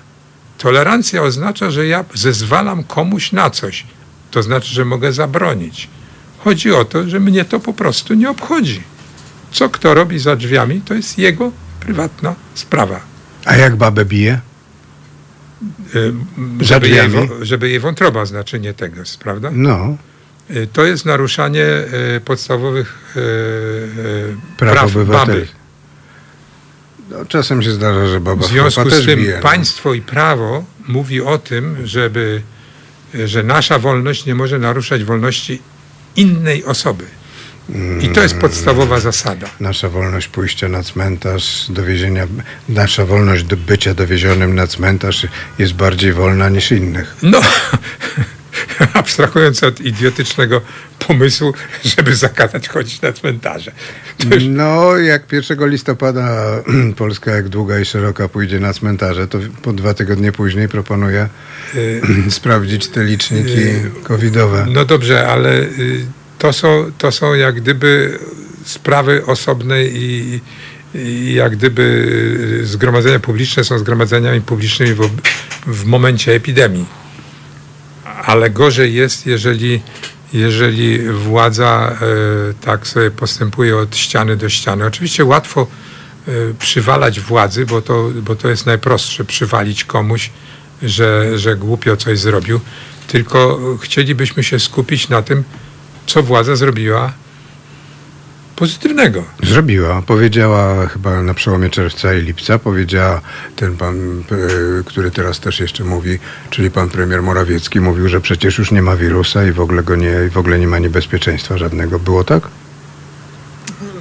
Tolerancja oznacza, że ja zezwalam komuś na coś. To znaczy, że mogę zabronić. Chodzi o to, że mnie to po prostu nie obchodzi. Co kto robi za drzwiami, to jest jego prywatna sprawa. A jak babę bije? Żeby jej, żeby jej wątroba znaczenie tego jest, prawda? No, To jest naruszanie y, podstawowych y, y, praw, praw baby. obywatelskich. No, czasem się zdarza, że baba W związku z tym bije. no. państwo i prawo mówi o tym, żeby, że nasza wolność nie może naruszać wolności innej osoby. I to jest podstawowa zasada. Nasza wolność pójścia na cmentarz, dowiezienia, nasza wolność do bycia dowiezionym na cmentarz jest bardziej wolna niż innych. No, <laughs> <laughs> abstrahując od idiotycznego pomysłu, żeby zakazać chodzić na cmentarze. Już, No, jak 1 listopada <clears throat> Polska jak długa i szeroka pójdzie na cmentarze, to po dwa tygodnie później proponuję <clears throat> sprawdzić te liczniki covidowe. no dobrze, ale y, to są, to są jak gdyby sprawy osobne i, i jak gdyby y, zgromadzenia publiczne są zgromadzeniami publicznymi w, w momencie epidemii. Ale gorzej jest, jeżeli, jeżeli władza e, tak sobie postępuje od ściany do ściany. Oczywiście łatwo e, przywalać władzy, bo to, bo to jest najprostsze, przywalić komuś, że, że głupio coś zrobił. Tylko chcielibyśmy się skupić na tym, co władza zrobiła pozytywnego. Zrobiła, powiedziała chyba na przełomie czerwca i lipca, powiedziała ten pan, e, który teraz też jeszcze mówi, czyli pan premier Morawiecki, mówił, że przecież już nie ma wirusa i w ogóle go nie, w ogóle nie ma niebezpieczeństwa żadnego. Było tak?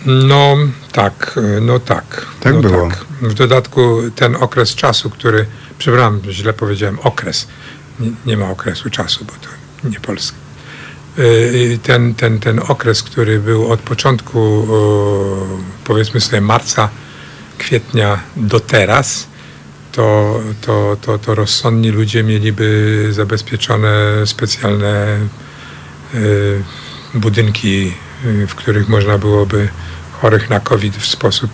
No tak, no tak. Tak no było. Tak. W dodatku ten okres czasu, który, przepraszam, źle powiedziałem, okres. Nie, nie ma okresu czasu, bo to nie Polska. Y, Ten, ten, ten okres, który był od początku, o, powiedzmy sobie, marca, kwietnia do teraz, to, to, to, to rozsądni ludzie mieliby zabezpieczone specjalne y, budynki, y, w których można byłoby chorych na COVID w sposób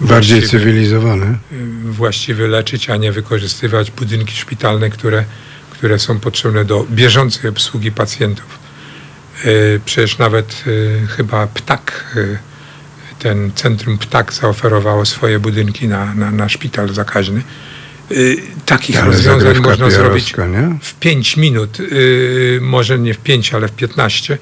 y, Bardziej cywilizowany. y, właściwy leczyć, a nie wykorzystywać budynki szpitalne, które, które są potrzebne do bieżącej obsługi pacjentów. Y, Przecież nawet y, chyba Ptak, y, ten centrum Ptak zaoferowało swoje budynki na, na, na szpital zakaźny takich Ale rozwiązań można zrobić nie? w 5 minut, może nie w 5, ale w 15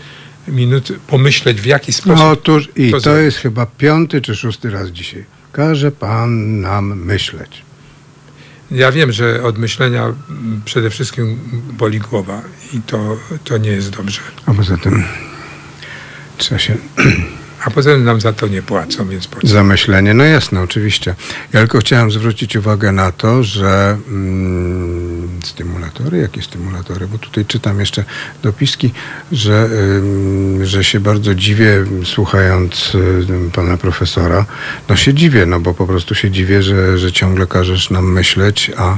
minut, pomyśleć w jaki sposób. No otóż i to to, jest chyba piąty czy szósty raz dzisiaj. Każe pan nam myśleć. Ja wiem, że od myślenia przede wszystkim boli głowa i to, to nie jest dobrze. A poza tym trzeba się A poza tym nam za to nie płacą, więc po co? Zamyślenie, no jasne, oczywiście. Ja tylko chciałem zwrócić uwagę na to, że mm, stymulatory, jakie stymulatory, bo tutaj czytam jeszcze dopiski, że, że się bardzo dziwię, słuchając pana profesora. No się dziwię, no bo po prostu się dziwię, że, że ciągle każesz nam myśleć, a, y,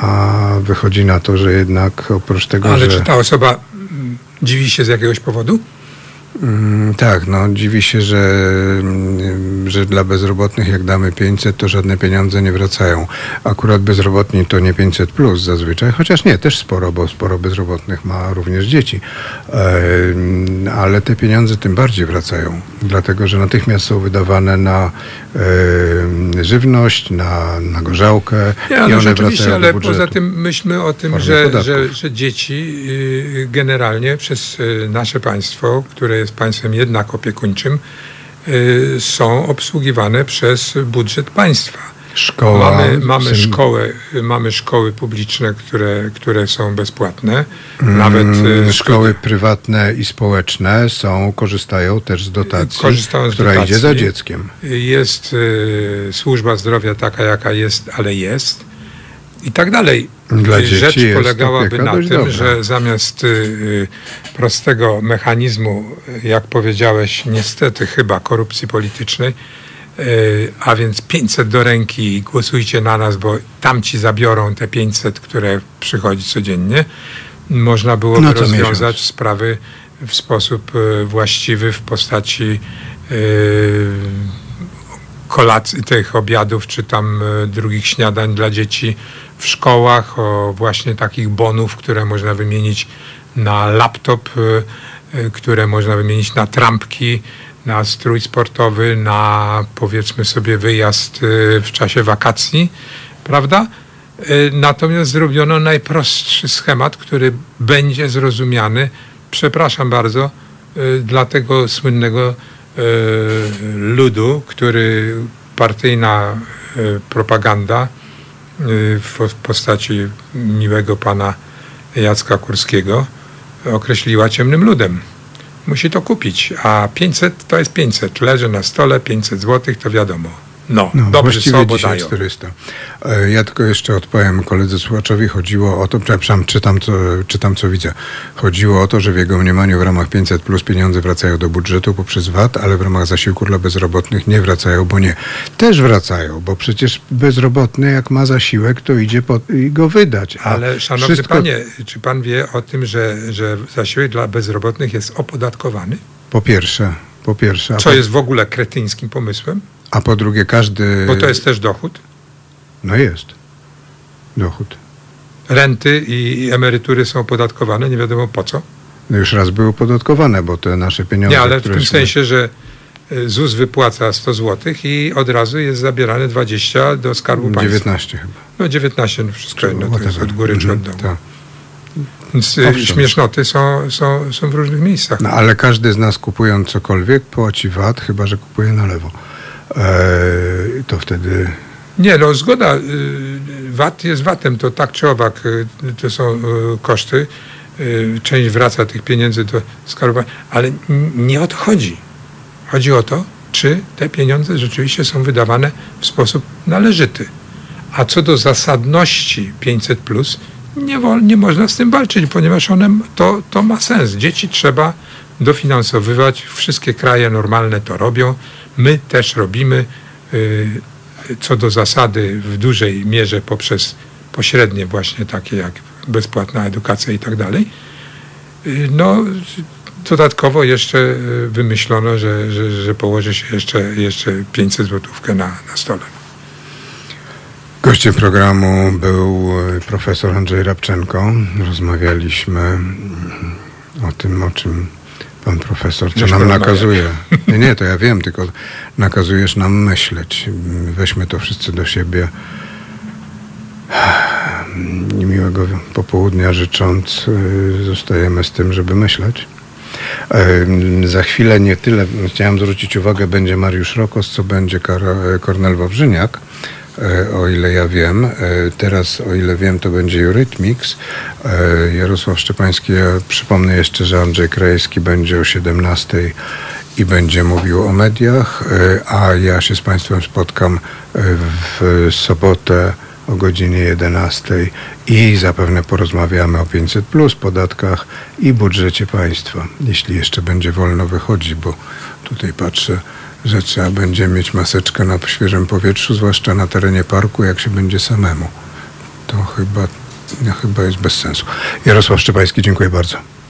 a wychodzi na to, że jednak oprócz tego, Ale że... czy ta osoba mm, dziwi się z jakiegoś powodu? Mm, Tak, no dziwi się, że, mm, że dla bezrobotnych jak damy 500, to żadne pieniądze nie wracają. Akurat bezrobotni to nie 500 plus zazwyczaj, chociaż nie, też sporo, bo sporo bezrobotnych ma również dzieci. Em, Ale te pieniądze tym bardziej wracają, dlatego że natychmiast są wydawane na em, żywność, na, na gorzałkę Nie, i no one wracają ale poza tym myślmy o tym, że, że, że dzieci y, generalnie przez y, nasze państwo, które jest państwem jednak opiekuńczym, y, są obsługiwane przez budżet państwa. Szkoła, Mamy, mamy, szkołę, mamy szkoły publiczne, które, które są bezpłatne. Nawet Mm, y, Szkoły prywatne i społeczne są, korzystają też z dotacji, Korzystają z która dotacji. idzie za dzieckiem. Jest y, służba zdrowia taka, jaka jest, ale jest. I tak dalej. Dla Rzecz polegałaby na tym, dobra. że zamiast y, y, prostego mechanizmu, jak powiedziałeś, niestety chyba korupcji politycznej, y, a więc 500 do ręki i głosujcie na nas, bo tamci zabiorą te 500, które przychodzi codziennie, można byłoby No rozwiązać miesiąc. sprawy w sposób właściwy w postaci kolacji, tych obiadów, czy tam e, drugich śniadań dla dzieci w szkołach, o właśnie takich bonów, które można wymienić na laptop, e, e, które można wymienić na trampki, na strój sportowy, na powiedzmy sobie wyjazd w czasie wakacji, prawda? Natomiast zrobiono najprostszy schemat, który będzie zrozumiany, przepraszam bardzo, dla tego słynnego ludu, który partyjna e, propaganda e, w postaci miłego pana Jacka Kurskiego określiła ciemnym ludem. Musi to kupić, a 500 to jest 500. Leży na stole 500 zł, to wiadomo. No, No, dobrze właściwie są, bo dzisiaj dają. 400. E, Ja tylko jeszcze odpowiem koledze słuchaczowi. Chodziło o to, przepraszam, czytam co, czytam co widzę. Chodziło o to, że w jego mniemaniu w ramach 500 plus pieniądze wracają do budżetu poprzez VAT, ale w ramach zasiłku dla bezrobotnych nie wracają, bo nie. Też wracają, bo przecież bezrobotny jak ma zasiłek, to idzie po, i go wydać. Ale szanowny wszystko panie, czy pan wie o tym, że, że zasiłek dla bezrobotnych jest opodatkowany? Po pierwsze, po pierwsze. Co jest w ogóle kretyńskim pomysłem? A po drugie każdy... Bo to jest też dochód. No jest. Dochód. Renty i emerytury są opodatkowane, nie wiadomo po co. No już raz były opodatkowane, bo te nasze pieniądze, Nie, ale w tym są- sensie, że y, ZUS wypłaca 100 zł i od razu jest zabierane 20 do Skarbu Państwa. 19 chyba. No 19, no wszystko jedno, to jest od góry czy od Mhm, dołu. tak. Więc y, Owszem. śmiesznoty są, są, są w różnych miejscach. No ale każdy z nas kupując cokolwiek płaci VAT, chyba że kupuje na lewo. Eee, to wtedy Nie, no zgoda. y, VAT jest VAT-em, to tak czy owak y, to są y, koszty. Część wraca tych pieniędzy do skarbu, ale nie o to chodzi. Chodzi o to, czy te pieniądze rzeczywiście są wydawane w sposób należyty. A co do zasadności 500, nie, wol, nie można z tym walczyć, ponieważ one, to, to ma sens. Dzieci trzeba dofinansowywać. Wszystkie kraje normalne to robią. My też robimy. y, co do zasady w dużej mierze poprzez pośrednie właśnie takie jak bezpłatna edukacja i tak dalej. Y, No, dodatkowo jeszcze y, wymyślono, że, że, że położy się jeszcze, jeszcze 500 złotówkę na, na stole. gościem programu był profesor Andrzej Rabczenko. Rozmawialiśmy o tym, o czym pan profesor, co Już nam nakazuje. Nie, nie, to ja wiem, tylko nakazujesz nam myśleć. Weźmy to wszyscy do siebie. i miłego popołudnia życząc, y, zostajemy z tym, żeby myśleć. Em, Za chwilę nie tyle, chciałem zwrócić uwagę, będzie Mariusz Rokos, co będzie Kornel Wawrzyniak, o ile ja wiem. E, Teraz, o ile wiem, to będzie Eurythmics. E, Jarosław Szczepański, ja przypomnę jeszcze, że Andrzej Krajewski będzie o 17 i będzie mówił o mediach, e, a ja się z Państwem spotkam e, w sobotę o godzinie 11 i zapewne porozmawiamy o 500 plus, podatkach i budżecie państwa, jeśli jeszcze będzie wolno wychodzić, bo tutaj patrzę, że trzeba będzie mieć maseczkę na świeżym powietrzu, zwłaszcza na terenie parku, jak się będzie samemu. To chyba, no, chyba jest bez sensu. Jarosław Szczepański, dziękuję bardzo.